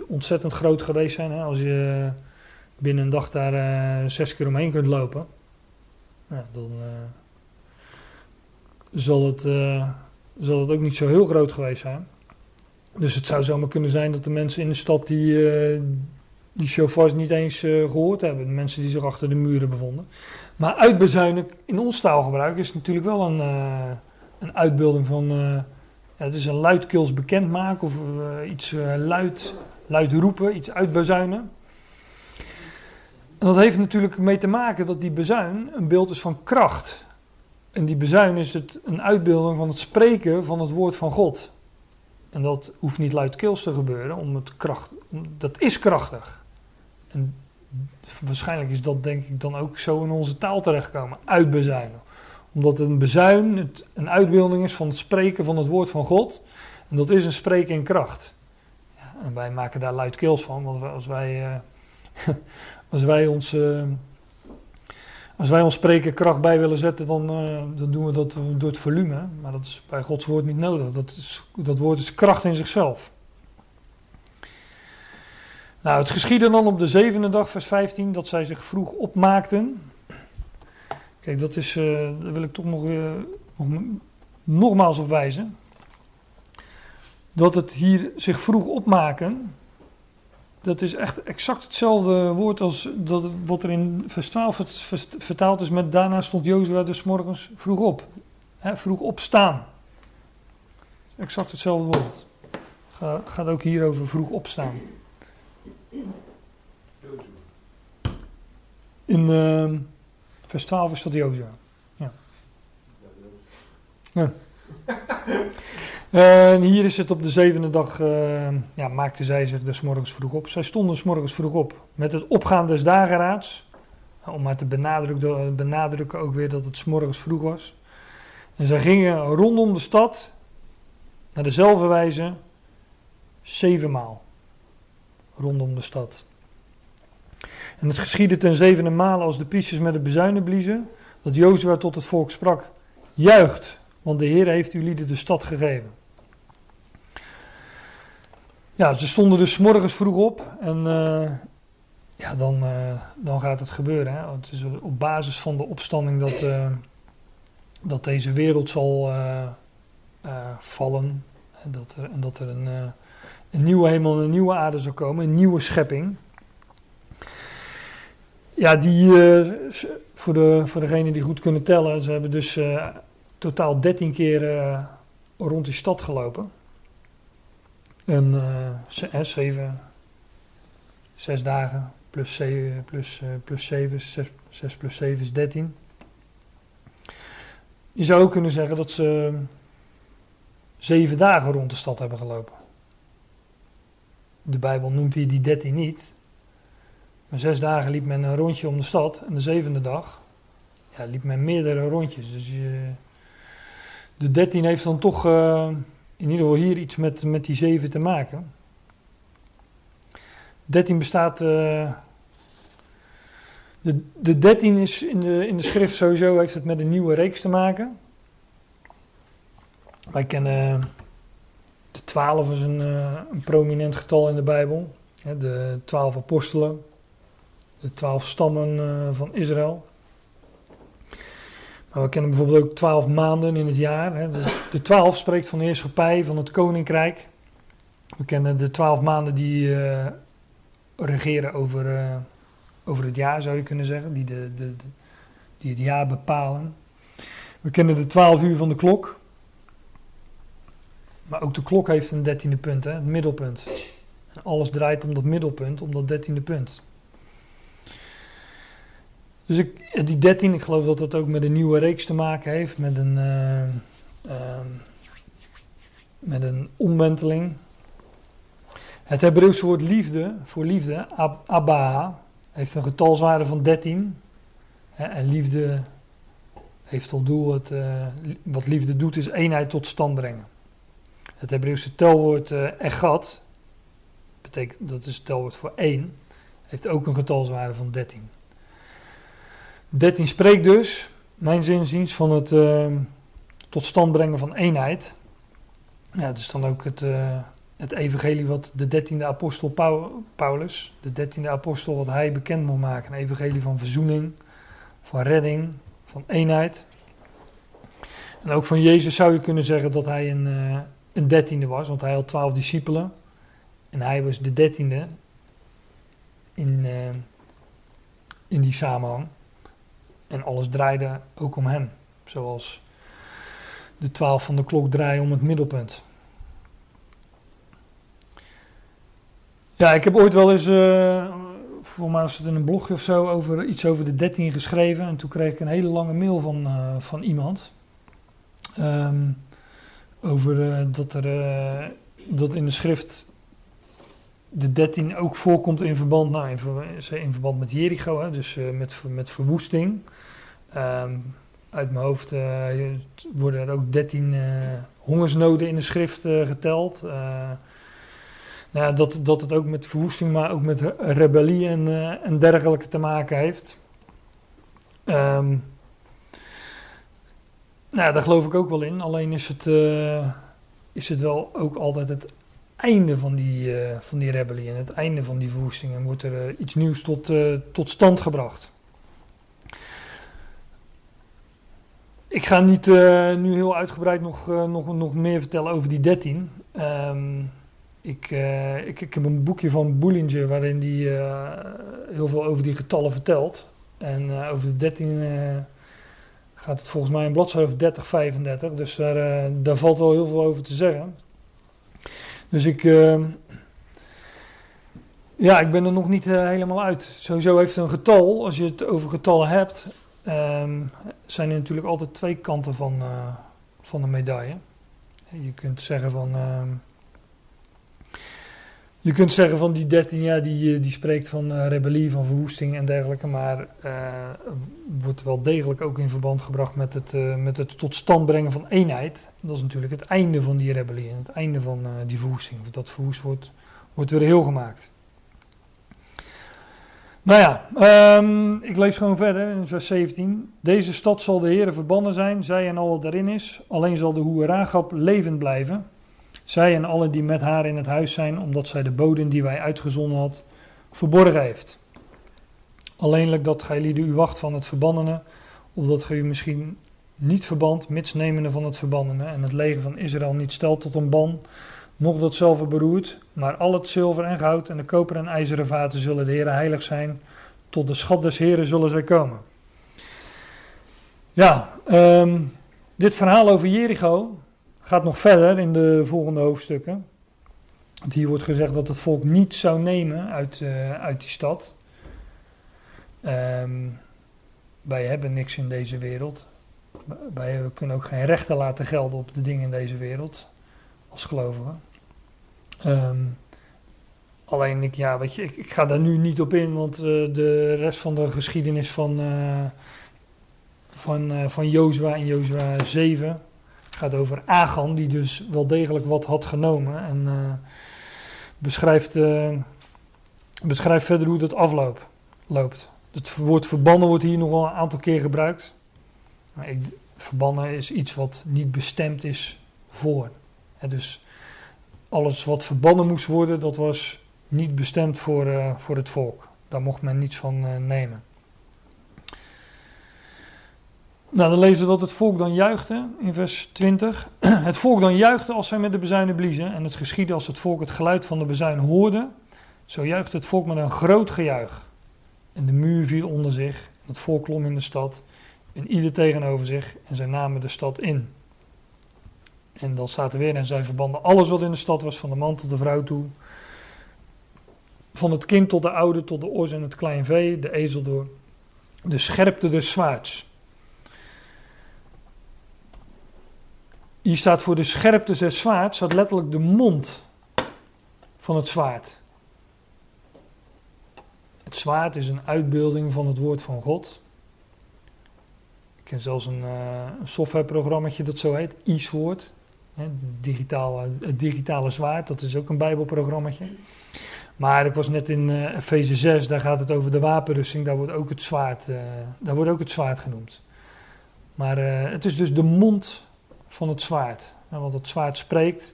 ontzettend groot geweest zijn hè, als je binnen een dag daar uh, zes keer omheen kunt lopen. Dan zal, het, zal het ook niet zo heel groot geweest zijn. Dus het zou zomaar kunnen zijn dat de mensen in de stad die, die chauffeurs niet eens gehoord hebben. Mensen die zich achter de muren bevonden. Maar uitbezuinen in ons taalgebruik is natuurlijk wel een, uh, een uitbeelding van. Ja, het is een luidkeels bekendmaken of iets luid, luid roepen, iets uitbezuinen. En dat heeft natuurlijk mee te maken dat die bezuin een beeld is van kracht. En die bezuin is het, een uitbeelding van het spreken van het woord van God. En dat hoeft niet luidkeels te gebeuren, om het kracht, dat is krachtig. En waarschijnlijk is dat denk ik dan ook zo in onze taal terechtgekomen. Uitbezuinen. Omdat een bezuin een uitbeelding is van het spreken van het woord van God. En dat is een spreken in kracht. Ja, en wij maken daar luidkeels van. Want als wij, uh, als wij ons... Uh, als wij ons spreken kracht bij willen zetten, dan, uh, dan doen we dat door het volume. Maar dat is bij Gods woord niet nodig. Dat, is, dat woord is kracht in zichzelf. Nou, het geschiedde dan op de zevende dag, vers 15, dat zij zich vroeg opmaakten. Kijk, dat is, uh, daar wil ik toch nog, uh, nog nogmaals op wijzen. Dat het hier zich vroeg opmaken, dat is echt exact hetzelfde woord als dat, wat er in vers 12 vertaald is met daarna stond Jozua dus morgens vroeg op. He, vroeg opstaan. Exact hetzelfde woord. Ga, gaat ook hier over vroeg opstaan. In uh, vers 12 is dat Jozua. Ja. ja. En hier is het op de zevende dag, eh, ja, maakte zij zich dus morgens vroeg op. Zij stonden 's morgens vroeg op met het opgaan des dageraads. Om maar te benadrukken, benadrukken ook weer dat het 's morgens vroeg was. En zij gingen rondom de stad naar dezelfde wijze zevenmaal rondom de stad. En het geschiedde ten zevende maal als de priesters met de bezuinen bliezen, dat Jozua tot het volk sprak, juicht, want de Heer heeft lieden de stad gegeven. Ja, ze stonden dus morgens vroeg op en eh, ja, dan, eh, dan gaat het gebeuren. Hè. Het is op basis van de opstanding dat, eh, dat deze wereld zal vallen en dat er, en dat er een, een nieuwe hemel en een nieuwe aarde zal komen, een nieuwe schepping. Ja, die, eh, voor, de, voor degenen die goed kunnen tellen, ze hebben dus eh, totaal 13 keer eh, rond die stad gelopen. En zeven, zes dagen plus zeven, plus, plus zeven, zes, zes plus zeven is 13. Je zou ook kunnen zeggen dat ze zeven dagen rond de stad hebben gelopen. De Bijbel noemt hier die 13 niet. Maar zes dagen liep men een rondje om de stad. En de zevende dag ja, liep men meerdere rondjes. Dus je, de 13 heeft dan toch eh, in ieder geval hier iets met, met die zeven te maken. 13 bestaat. eh, de, de 13 is in de, in de schrift sowieso heeft het met een nieuwe reeks te maken. Wij kennen de 12 is een, eh, een prominent getal in de Bijbel. De 12 apostelen, de 12 stammen eh, van Israël. Maar we kennen bijvoorbeeld ook 12 maanden in het jaar. Hè. De, 12 spreekt van de heerschappij, van het koninkrijk. We kennen de 12 maanden die eh, regeren over, over het jaar, zou je kunnen zeggen. Die, de, de, die het jaar bepalen. We kennen de 12 uur van de klok. Maar ook de klok heeft een dertiende punt, hè, het middelpunt. En alles draait om dat middelpunt, om dat dertiende punt. Dus ik, die 13, ik geloof dat dat ook met een nieuwe reeks te maken heeft, met een, eh, ehm, met een omwenteling. Het Hebreeuwse woord liefde, voor liefde, ab, abba, heeft een getalswaarde van 13. Hè, en liefde heeft tot doel, eh, wat liefde doet, is eenheid tot stand brengen. Het Hebreeuwse telwoord egat, betekent, dat is het telwoord voor één, heeft ook een getalswaarde van 13. 13 spreekt dus, mijn zinziens, van het eh, tot stand brengen van eenheid. Ja, dus dan ook het, eh, het evangelie wat de dertiende apostel Pau- Paulus, de dertiende apostel wat hij bekend moet maken. Een evangelie van verzoening, van redding, van eenheid. En ook van Jezus zou je kunnen zeggen dat hij een, eh, een dertiende was, want hij had twaalf discipelen. En hij was de dertiende in, eh, in die samenhang. En alles draaide ook om hem. Zoals de twaalf van de klok draaien om het middelpunt. Ja, ik heb ooit wel eens, eh, voor mij was het in een blogje of zo, over, iets over de 13 geschreven. En toen kreeg ik een hele lange mail van, eh, van iemand. Ehm, over eh, dat er eh, dat in de schrift de 13 ook voorkomt in verband, nou, in, in verband met Jericho, hè, dus eh, met, met verwoesting. Ehm, uit mijn hoofd worden er ook 13 eh, hongersnoden in de schrift geteld. Nou dat, dat het ook met verwoesting, maar ook met rebellie en, en dergelijke te maken heeft. Ehm, nou, daar geloof ik ook wel in. Alleen is het, eh, is het wel ook altijd het einde van die, eh, van die rebellie en het einde van die verwoesting. En wordt er eh, iets nieuws tot, tot stand gebracht. Ik ga niet nu heel uitgebreid nog, nog, nog meer vertellen over die 13. Ehm, ik, ik, ik heb een boekje van Boelinger waarin hij heel veel over die getallen vertelt. En over de 13 eh, gaat het volgens mij een bladzijde of 30, 35. Dus daar, eh, daar valt wel heel veel over te zeggen. Dus ik, eh, ja, ik ben er nog niet eh, helemaal uit. Sowieso heeft een getal, als je het over getallen hebt, ehm, zijn er natuurlijk altijd twee kanten van, eh, van de medaille. Je kunt zeggen van. ehm, je kunt zeggen van die 13 jaar die, eh, die spreekt van eh, rebellie, van verwoesting en dergelijke. Maar eh, wordt wel degelijk ook in verband gebracht met het, met het tot stand brengen van eenheid. Dat is natuurlijk het einde van die rebellie en het einde van die verwoesting. Dat verwoest wordt, wordt weer heel gemaakt. Nou ja, ehm, ik lees gewoon verder in vers 17. Deze stad zal de Heere verbannen zijn, zij en al wat daarin is. Alleen zal de hoer Rahab levend blijven. Zij en allen die met haar in het huis zijn, omdat zij de boden die wij uitgezonden had, verborgen heeft. Alleenlijk dat gij lieden u wacht van het verbannene, opdat gij u misschien niet verband, mits nemende van het verbannene, en het leger van Israël niet stelt tot een ban, nog dat zelf beroert, maar al het zilver en goud en de koper en ijzeren vaten zullen de Heere heilig zijn, tot de schat des Heren zullen zij komen. Ja, ehm, dit verhaal over Jericho gaat nog verder in de volgende hoofdstukken. Want hier wordt gezegd dat het volk niet zou nemen uit, eh, uit die stad. Ehm, wij hebben niks in deze wereld. Wij kunnen ook geen rechten laten gelden op de dingen in deze wereld. Als gelovigen. Ehm, alleen ik, ja, weet je, ik, ik ga daar nu niet op in, want eh, de rest van de geschiedenis van, eh van, van Jozua en Jozua 7 gaat over Agan, die dus wel degelijk wat had genomen. En eh, beschrijft, eh, beschrijft verder hoe dat afloopt. Loopt. Het woord verbannen wordt hier nog wel een aantal keer gebruikt. Maar ik, verbannen is iets wat niet bestemd is voor. Hè, dus alles wat verbannen moest worden, dat was niet bestemd voor, eh, voor het volk. Daar mocht men niets van nemen. Nou, dan lezen we dat het volk dan juichte in vers 20. Het volk dan juichte als zij met de bezuinen bliezen. En het geschiedde als het volk het geluid van de bezuin hoorde. Zo juichte het volk met een groot gejuich. En de muur viel onder zich. Het volk klom in de stad. En ieder tegenover zich. En zij namen de stad in. En dan staat er weer. En zij verbanden alles wat in de stad was. Van de man tot de vrouw toe. Van het kind tot de oude. Tot de ors en het klein vee. De ezel door. De scherpte des zwaards. Hier staat voor de scherpte des zwaards, staat letterlijk de mond van het zwaard. Het zwaard is een uitbeelding van het woord van God. Ik ken zelfs een, uh, een softwareprogrammaatje dat zo heet, e-sword. Digitaal, het digitale zwaard, dat is ook een bijbelprogrammaatje. Maar ik was net in uh, Efeze 6, daar gaat het over de wapenrusting, daar wordt ook het zwaard, daar wordt ook het zwaard genoemd. Maar het is dus de mond van het zwaard. Want het zwaard spreekt.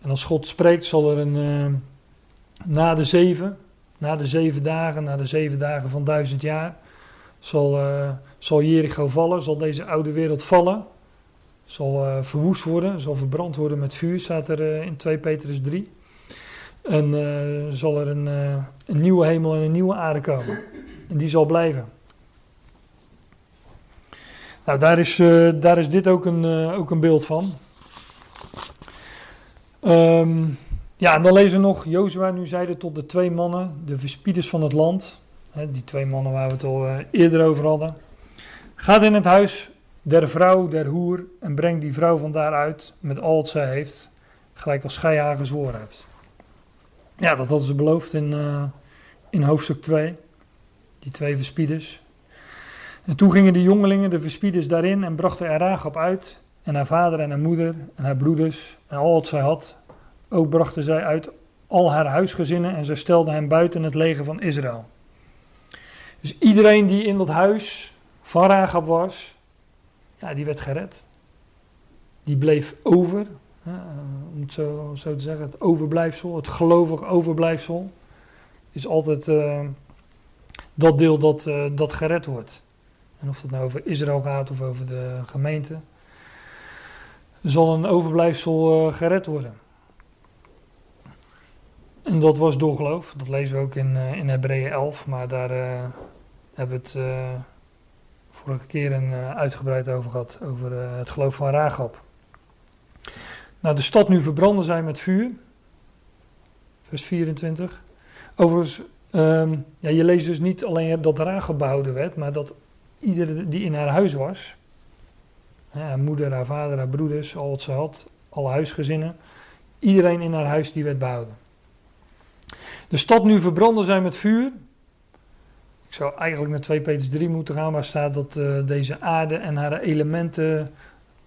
En als God spreekt, zal er een. Uh, na de zeven, na de zeven dagen, na de zeven dagen van duizend jaar. Zal, uh, zal Jericho vallen, zal deze oude wereld vallen. Zal uh, verwoest worden, zal verbrand worden met vuur, staat er in 2 Petrus 3. En zal er een, een nieuwe hemel en een nieuwe aarde komen. En die zal blijven. Nou, daar is, uh, daar is dit ook een, uh, ook een beeld van. Um, ja, en dan lezen we nog, Jozua nu zeiden tot de twee mannen, de verspieders van het land. Hè, die twee mannen waar we het al uh, eerder over hadden. Ga in het huis der vrouw, der hoer, en breng die vrouw van daaruit met al wat zij heeft, gelijk als gij haar gezworen hebt. Ja, dat hadden ze beloofd in, in hoofdstuk 2, die twee verspieders. En toen gingen de jongelingen, de verspieders, daarin en brachten er Rahab uit. En haar vader en haar moeder en haar broeders en al wat zij had. Ook brachten zij uit al haar huisgezinnen en zij stelden hen buiten het leger van Israël. Dus iedereen die in dat huis van Rahab was, ja, die werd gered. Die bleef over, om het zo, zo, te zeggen, het overblijfsel, het gelovig overblijfsel, is altijd uh, dat deel dat, uh, dat gered wordt. En of het nou over Israël gaat of over de gemeente. Zal een overblijfsel uh, gered worden. En dat was door geloof. Dat lezen we ook in, uh, in Hebreeën 11. Maar daar uh, hebben we het vorige keer een, uitgebreid over gehad. Over het geloof van Rahab. Nou, de stad nu verbranden zijn met vuur. Vers 24. Overigens, um, ja, je leest dus niet alleen dat Rahab behouden werd. Maar dat iedere die in haar huis was, haar moeder, haar vader, haar broeders, al wat ze had, alle huisgezinnen. Iedereen in haar huis die werd behouden. De stad nu verbranden zijn met vuur. Ik zou eigenlijk naar 2 Peters 3 moeten gaan, waar staat dat eh, deze aarde en haar elementen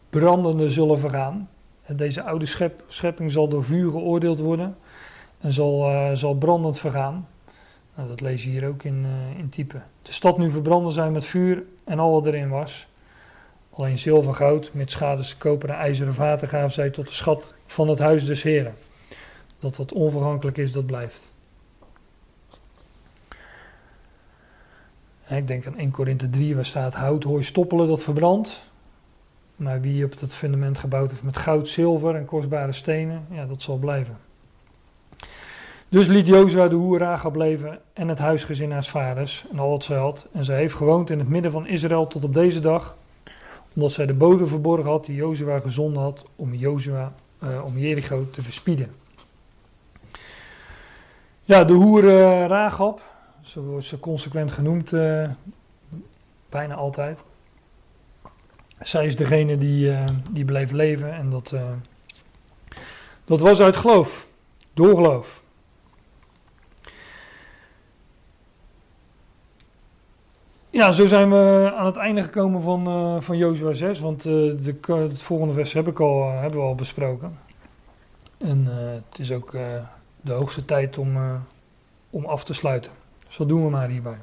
brandende zullen vergaan. Deze oude schep- schepping zal door vuur geoordeeld worden en zal, eh, zal brandend vergaan. Nou, dat lees je hier ook in, eh, in type. De stad nu verbranden zijn met vuur en al wat erin was. Alleen zilver, goud, met schades, koper en ijzeren vaten gaven zij tot de schat van het huis des Heren. Dat wat onvergankelijk is, dat blijft. Ik denk aan 1 Korinthe 3, waar staat hout, hooi, stoppelen, dat verbrandt. Maar wie op dat fundament gebouwd heeft met goud, zilver en kostbare stenen, ja, dat zal blijven. Dus liet Jozua de hoer Rahab leven en het huisgezin haars vaders en al wat zij had. En zij heeft gewoond in het midden van Israël tot op deze dag, omdat zij de bodem verborgen had die Jozua gezonden had om, Jozua, eh, om Jericho te verspieden. Ja, de hoer eh Rahab, zo wordt ze consequent genoemd, eh, bijna altijd. Zij is degene die, eh, die bleef leven en dat, dat was uit geloof, door geloof. Ja, zo zijn we aan het einde gekomen van, eh van Jozua 6, want eh, de, het volgende vers heb ik al, eh, hebben we al besproken. En het is ook de hoogste tijd om, om af te sluiten. Zo doen we maar hierbij.